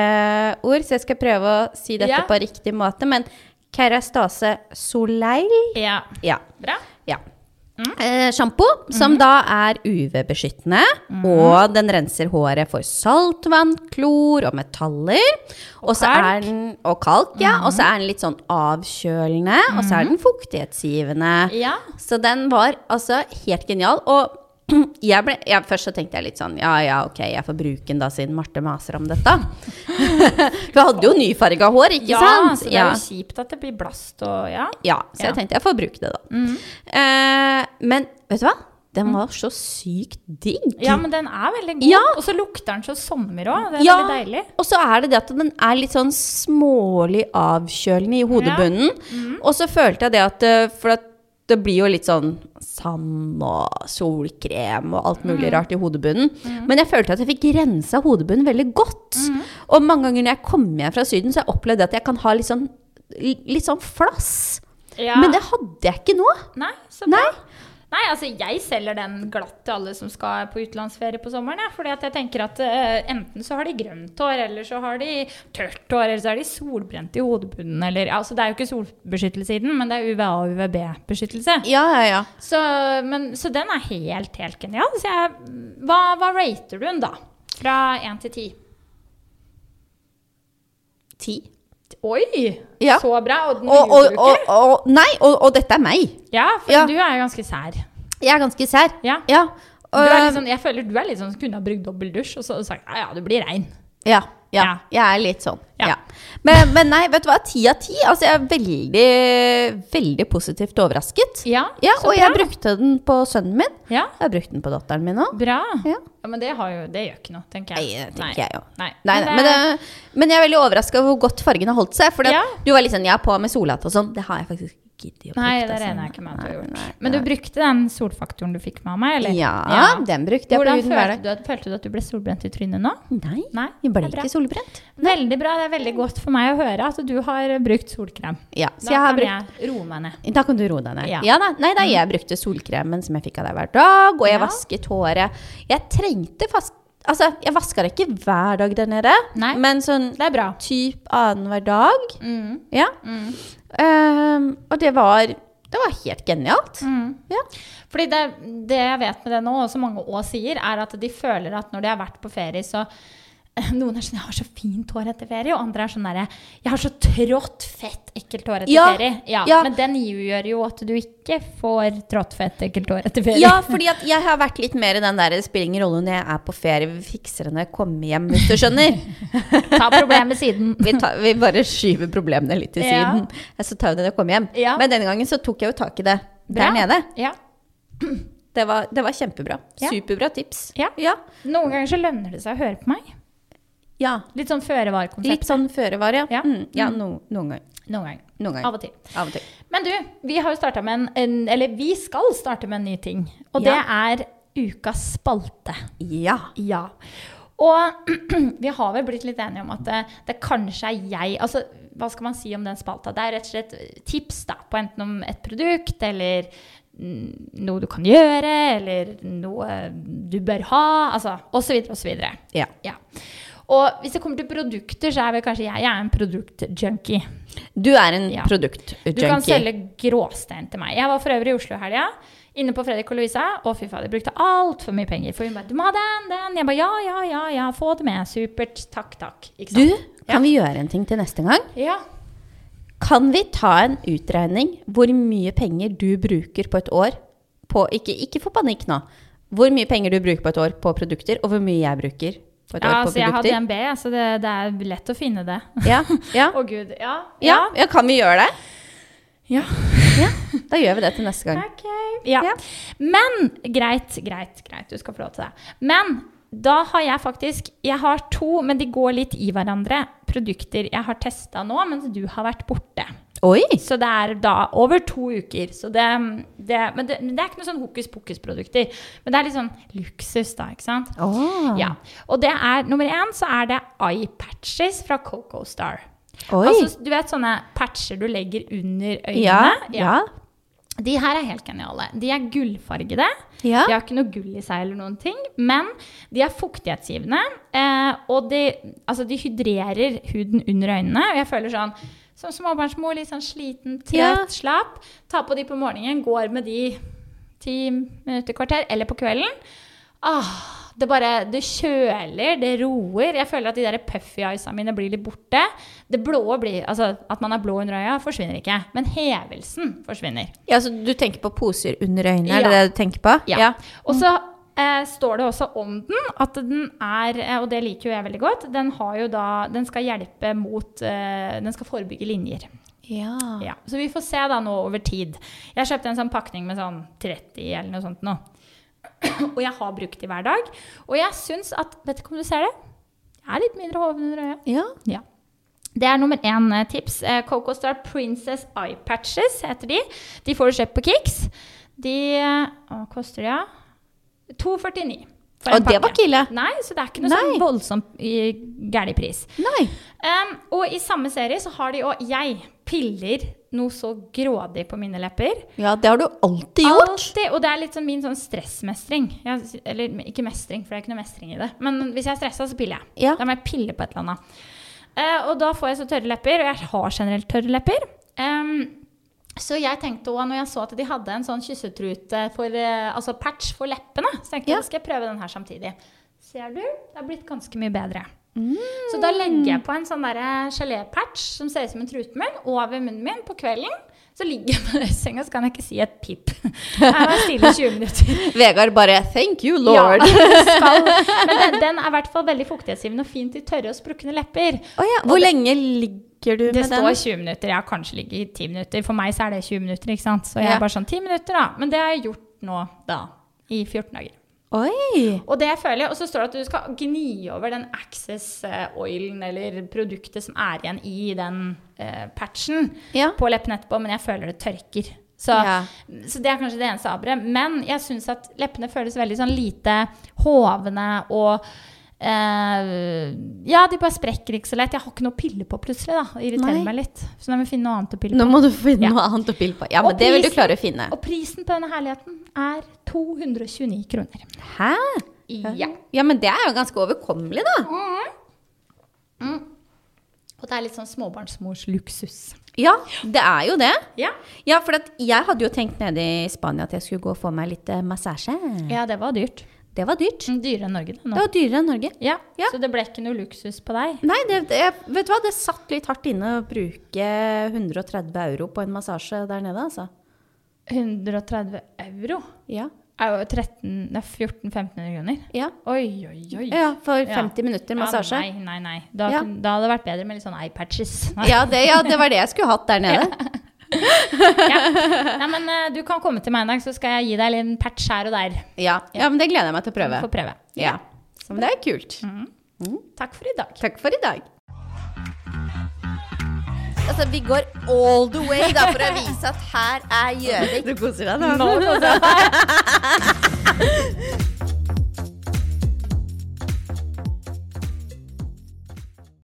A: ord, så jeg skal prøve å si dette
B: Ja.
A: på riktig måte. Men Kerastase Soleil
B: Ja.
A: Ja.
B: Bra.
A: ja.
B: Mm.
A: Eh, Sjampo som da er UV-beskyttende,
B: Mm.
A: og den renser håret for saltvann, klor og metaller. Og så
B: kalk. Mm.
A: den, og kalk, ja. Og så er den litt sånn avkjølende, og så er den fuktighetsgivende.
B: Ja.
A: Så den var altså helt genial. Og jeg ble, jeg, først så tenkte jeg litt sånn Ja, ja, ok, jeg får bruke den da, siden Marte maser om dette. For jeg hadde jo nyfarga hår, ikke
B: ja,
A: sant?
B: så det er jo kjipt at det blir blast og Ja.
A: Ja, så jeg tenkte jeg får bruke det, da.
B: Mm.
A: Eh, men vet du hva? Den var så sykt digg.
B: ja, men den er veldig god.
A: Ja.
B: Og så lukter den så sommer òg. Det er
A: Ja.
B: veldig deilig.
A: Og så er det det at den er litt sånn smålig avkjølende i hodebunnen. Og så følte jeg det at eh, For at det blir jo litt sånn sand og solkrem og alt mulig rart i hodebunnen. Men jeg følte at jeg fikk rensa hodebunnen veldig godt. Og mange ganger når jeg kommer hjem fra Syden, så har jeg opplevd at jeg kan ha litt sånn, litt sånn flass.
B: Ja.
A: Men det hadde jeg ikke nå.
B: Nei, så bra.
A: Nei.
B: Nei, altså jeg selger den glatt til alle som skal på utenlandsferie på sommeren. Ja, fordi at jeg tenker at uh, enten så har de grønt hår, eller så har de tørt hår, eller så er de solbrent i hodebunnen, eller altså Det er jo ikke solbeskyttelse i den, men det er UVA og UVB-beskyttelse.
A: Ja, ja, ja.
B: Så, men, så den er helt, helt genial. Så jeg, hva, hva rater du den da? Fra 1 til 10?
A: Ti.
B: Oi!
A: Ja.
B: Så bra. Og
A: Og, og, og, nei, og, dette er meg.
B: Ja, for
A: Ja.
B: du er jo ganske sær.
A: Jeg er ganske sær.
B: Ja.
A: Ja.
B: Sånn, jeg føler du er litt sånn som kunne ha brukt dobbeltdusj, og så sagt ja, ja, du blir rein.
A: Ja, ja,
B: Ja.
A: jeg er litt sånn.
B: Ja.
A: Men, men nei, vet du hva? Ti av ti. Altså, jeg er veldig, veldig positivt overrasket.
B: Ja,
A: Ja, og jeg brukte den på sønnen min.
B: Ja,
A: Jeg har brukt den på datteren min òg.
B: bra.
A: Ja.
B: Ja, men det, har jo, det gjør ikke noe, tenker jeg.
A: Nei, det tenker jeg jo.
B: Nei.
A: Nei, nei, men, det, men jeg er veldig overraska over hvor godt fargen har holdt seg. For du var litt sånn 'jeg er på med solhatt og sånn. Det har jeg faktisk giddet å
B: Nei, det regner jeg ikke med at du har
A: Nei,
B: gjort.
A: nei,
B: Men du brukte den solfaktoren du fikk med meg, eller?
A: Ja, den brukte jeg på
B: Hvordan
A: huden hver
B: følte du, at, følte du at du ble solbrent i trynet nå?
A: Nei,
B: Nei,
A: jeg ble ikke solbrent.
B: Veldig bra. Det er veldig godt for meg å høre at du har brukt solkrem.
A: Ja, så
B: Da
A: jeg har
B: kan
A: brukt
B: jeg roe meg ned.
A: Da kan du roe deg ned.
B: Ja.
A: Ja. da. Nei da, jeg brukte solkremen som jeg fikk av deg hver dag, og jeg
B: Ja.
A: vasket håret. Jeg trengte fast Altså, jeg vasker det ikke hver dag der nede,
B: Nei.
A: men sånn
B: Det er bra.
A: typ annenhver dag.
B: Mm.
A: Ja.
B: Mm.
A: Ehm, og det var Det var helt genialt.
B: Mm.
A: Ja.
B: Fordi det, det jeg vet med det nå, og som mange òg sier, er at de føler at når de har vært på ferie, så noen er sånn 'Jeg har så fint hår etter ferie', og andre er sånn derre 'Jeg har så trått, fett, ekkelt hår etter
A: Ja,
B: ferie'. Ja,
A: ja.
B: Men den gjør jo at du ikke får trått, fett, ekkelt hår etter ferie.
A: Ja, fordi jeg har vært litt mer i den der spiller ingen rolle når jeg er på ferie, vi fikser det når jeg kommer hjem, hvis du skjønner.
B: Ta problemet siden.
A: Vi, tar, vi bare skyver problemene litt til siden, så tar vi det når jeg kommer hjem. Men denne gangen så tok jeg jo tak i det
B: Bra.
A: der nede.
B: Ja.
A: Det var, det var kjempebra.
B: Ja.
A: Superbra tips.
B: Ja.
A: Ja.
B: Noen ganger så lønner det seg å høre på meg.
A: Ja.
B: Litt sånn føre-var-konsept.
A: Litt sånn føre var, ja.
B: Ja.
A: Mm, ja no, noen gang.
B: Noen gang.
A: Noen gang.
B: Av og til.
A: Av og til.
B: Men du, vi har jo starta med en, en Eller vi skal starte med en ny ting. Og det er ukas spalte.
A: Ja.
B: Ja. Og vi har vel blitt litt enige om at det, det kanskje er jeg Altså, hva skal man si om den spalta? Det er rett og slett tips da, på enten om et produkt eller mm, noe du kan gjøre, eller noe du bør ha, altså osv. osv.
A: ja.
B: Ja. Og hvis det kommer til produkter, så er vel kanskje jeg, jeg er en produktjunkie.
A: Du er en
B: Ja.
A: produktjunkie.
B: Du kan selge gråstein til meg. Jeg var for øvrig i Oslo i helga. Inne på Fredrik og Louisa. Og fy fader, brukte altfor mye penger. For hun bare 'Du må ha den, den.' Jeg bare 'Ja, ja, ja, ja, få det med. Supert. Takk, takk'. Ikke
A: Du,
B: kan
A: kan vi gjøre en ting til neste gang?
B: Ja.
A: Kan vi ta en utregning hvor mye penger du bruker på et år på Ikke, ikke få panikk nå. Hvor mye penger du bruker på et år på produkter, og hvor mye jeg bruker
B: ja,
A: på
B: altså jeg har? DNB, så det, det er lett å finne det.
A: Ja, ja,
B: Å gud. Ja.
A: ja, ja, kan vi gjøre det?
B: Ja.
A: Ja, da gjør vi det til neste gang.
B: Ok. Ja.
A: Ja.
B: Men greit, greit, greit. Du skal få lov til det. Men da har jeg faktisk Jeg har to, men de går litt i hverandre, produkter jeg har testa nå mens du har vært borte.
A: Oi!
B: Så det er da over to uker. Så det, det, men det, men det er ikke noe sånn hokus pokus-produkter. Men det er litt sånn luksus, da, ikke sant?
A: Oh.
B: Ja. Og det er nummer én så er det eye patches fra Coco Star.
A: Oi.
B: Altså, du vet sånne patcher du legger under øynene?
A: ja, ja,
B: De her er helt geniale. De er gullfargede.
A: ja.
B: De har ikke noe gull i seg eller noen ting, men de er fuktighetsgivende. Eh, og de, altså de hydrerer huden under øynene. Og jeg føler sånn som småbarnsmor, litt sånn sliten, trøtt,
A: Ja.
B: slapp. Ta på de på morgenen, går med de ti minutter, kvarter, eller på kvelden. Ah, det bare Det kjøler, det roer. Jeg føler at de der puffy eyesa mine blir litt borte. Det blå blir Altså, at man er blå under øya, forsvinner ikke. Men hevelsen forsvinner.
A: ja så du tenker på poser under øynene, er det det du tenker på?
B: Ja. Og så eh, står det også om den at den er, eh, og det liker jo jeg veldig godt, den har jo da Den skal hjelpe mot eh, Den skal forebygge linjer.
A: Ja.
B: Ja. Så vi får se da nå over tid. Jeg kjøpte en sånn pakning med sånn 30 eller noe sånt nå. Og jeg har brukt de hver dag. Og jeg syns at Vet ikke om du ser det? Jeg er litt mindre hoven under øyet.
A: ja.
B: Ja. Det er nummer én eh, tips. Eh, Coco Star Princess Eye Patches heter de. De får du kjøpt på Kix. De Hva koster de, ja? 249. for
A: Og det var ikke ille.
B: Nei, så det er ikke noe
A: Nei.
B: sånn voldsomt gæren pris.
A: Nei.
B: Um, og i samme serie så har de òg Jeg piller noe så grådig på mine lepper.
A: Ja, det har du alltid gjort.
B: Altid, og det er litt sånn min sånn stressmestring. Jeg, eller ikke mestring, for det er ikke noe mestring i det. Men hvis jeg er stressa, så piller jeg.
A: Ja.
B: Da må jeg pille på et eller annet. Uh, og da får jeg så tørre lepper, og jeg har generelt tørre lepper. Em, så jeg tenkte også, når jeg så at de hadde en sånn kyssetrute for, eh, altså patch for leppene, så tenkte jeg
A: Ja.
B: skal jeg prøve den her samtidig. Ser du? Det har blitt ganske mye bedre.
A: Mm.
B: Så da legger jeg på en sånn gelépatch som ser ut som en trutemunn, over munnen min på kvelden. Så ligger jeg i senga, så kan jeg ikke si et pip. Jeg var stille 20 minutter.
A: Vegard bare 'thank you, lord'.
B: Ja. Men den, den er i hvert fall veldig fuktighetsgivende og fint i tørre og sprukne lepper.
A: Oh, ja. Hvor lenge ligger du med den?
B: Det står 20 minutter. Jeg har kanskje ligget i 10 minutter. For meg så er det 20 minutter, ikke sant. Så jeg
A: Ja.
B: er bare sånn 10 minutter, da. Men det har jeg gjort nå, da. I 14 dager.
A: Oi!
B: Og det føler jeg, og så står det at du skal gni over den Access eh, oilen eller produktet som er igjen i den eh, patchen
A: Ja.
B: på leppene etterpå, men jeg føler det tørker. Så,
A: Ja.
B: så det er kanskje det eneste aberet. Men jeg syns at leppene føles veldig sånn lite hovne og eh, Ja, de bare sprekker ikke så lett. Jeg har ikke noe å pille på plutselig, da. Det irriterer
A: Nei.
B: meg litt. Så nå må jeg finne noe annet å pille på.
A: Nå må du finne
B: Ja.
A: noe annet å pille på. Ja, men
B: Og
A: det vil du klare å finne.
B: Og prisen på denne herligheten er 229 kroner.
A: Hæ?
B: Ja.
A: Ja, men det er jo ganske overkommelig, da.
B: Og det er litt sånn småbarnsmors luksus.
A: Ja, det er jo det.
B: Ja.
A: Ja, for jeg hadde jo tenkt nede i Spania at jeg skulle gå og få meg litt eh, massasje.
B: ja, det var dyrt.
A: Det var dyrt.
B: Dyrere enn Norge, det
A: Det var dyrere enn Norge.
B: Ja,
A: Ja.
B: Så det ble ikke noe luksus på deg?
A: Nei, det, det, vet du hva, det satt litt hardt inne å bruke 130 euro på en massasje der nede, altså.
B: 130 euro
A: Ja.
B: er jo 13 1400-1500 kroner.
A: Ja,
B: Oi, oi, oi.
A: ja for
B: Ja.
A: 50 minutter massasje.
B: Ja, nei, nei, nei. Da,
A: Ja.
B: da hadde det vært bedre med litt sånn eye-patches.
A: Ja, det, ja, det var det jeg skulle hatt der nede.
B: Nei, men eh, du kan komme til meg en dag, så skal jeg gi deg en patch her og der.
A: Ja, ja men det gleder jeg meg til å prøve.
B: Få prøve.
A: Ja, så men det er kult.
B: Takk for i dag.
A: Takk for i dag. Altså, vi går all the way da, for å vise at her er Gjøvik. Du koser deg
B: Nå koser jeg meg.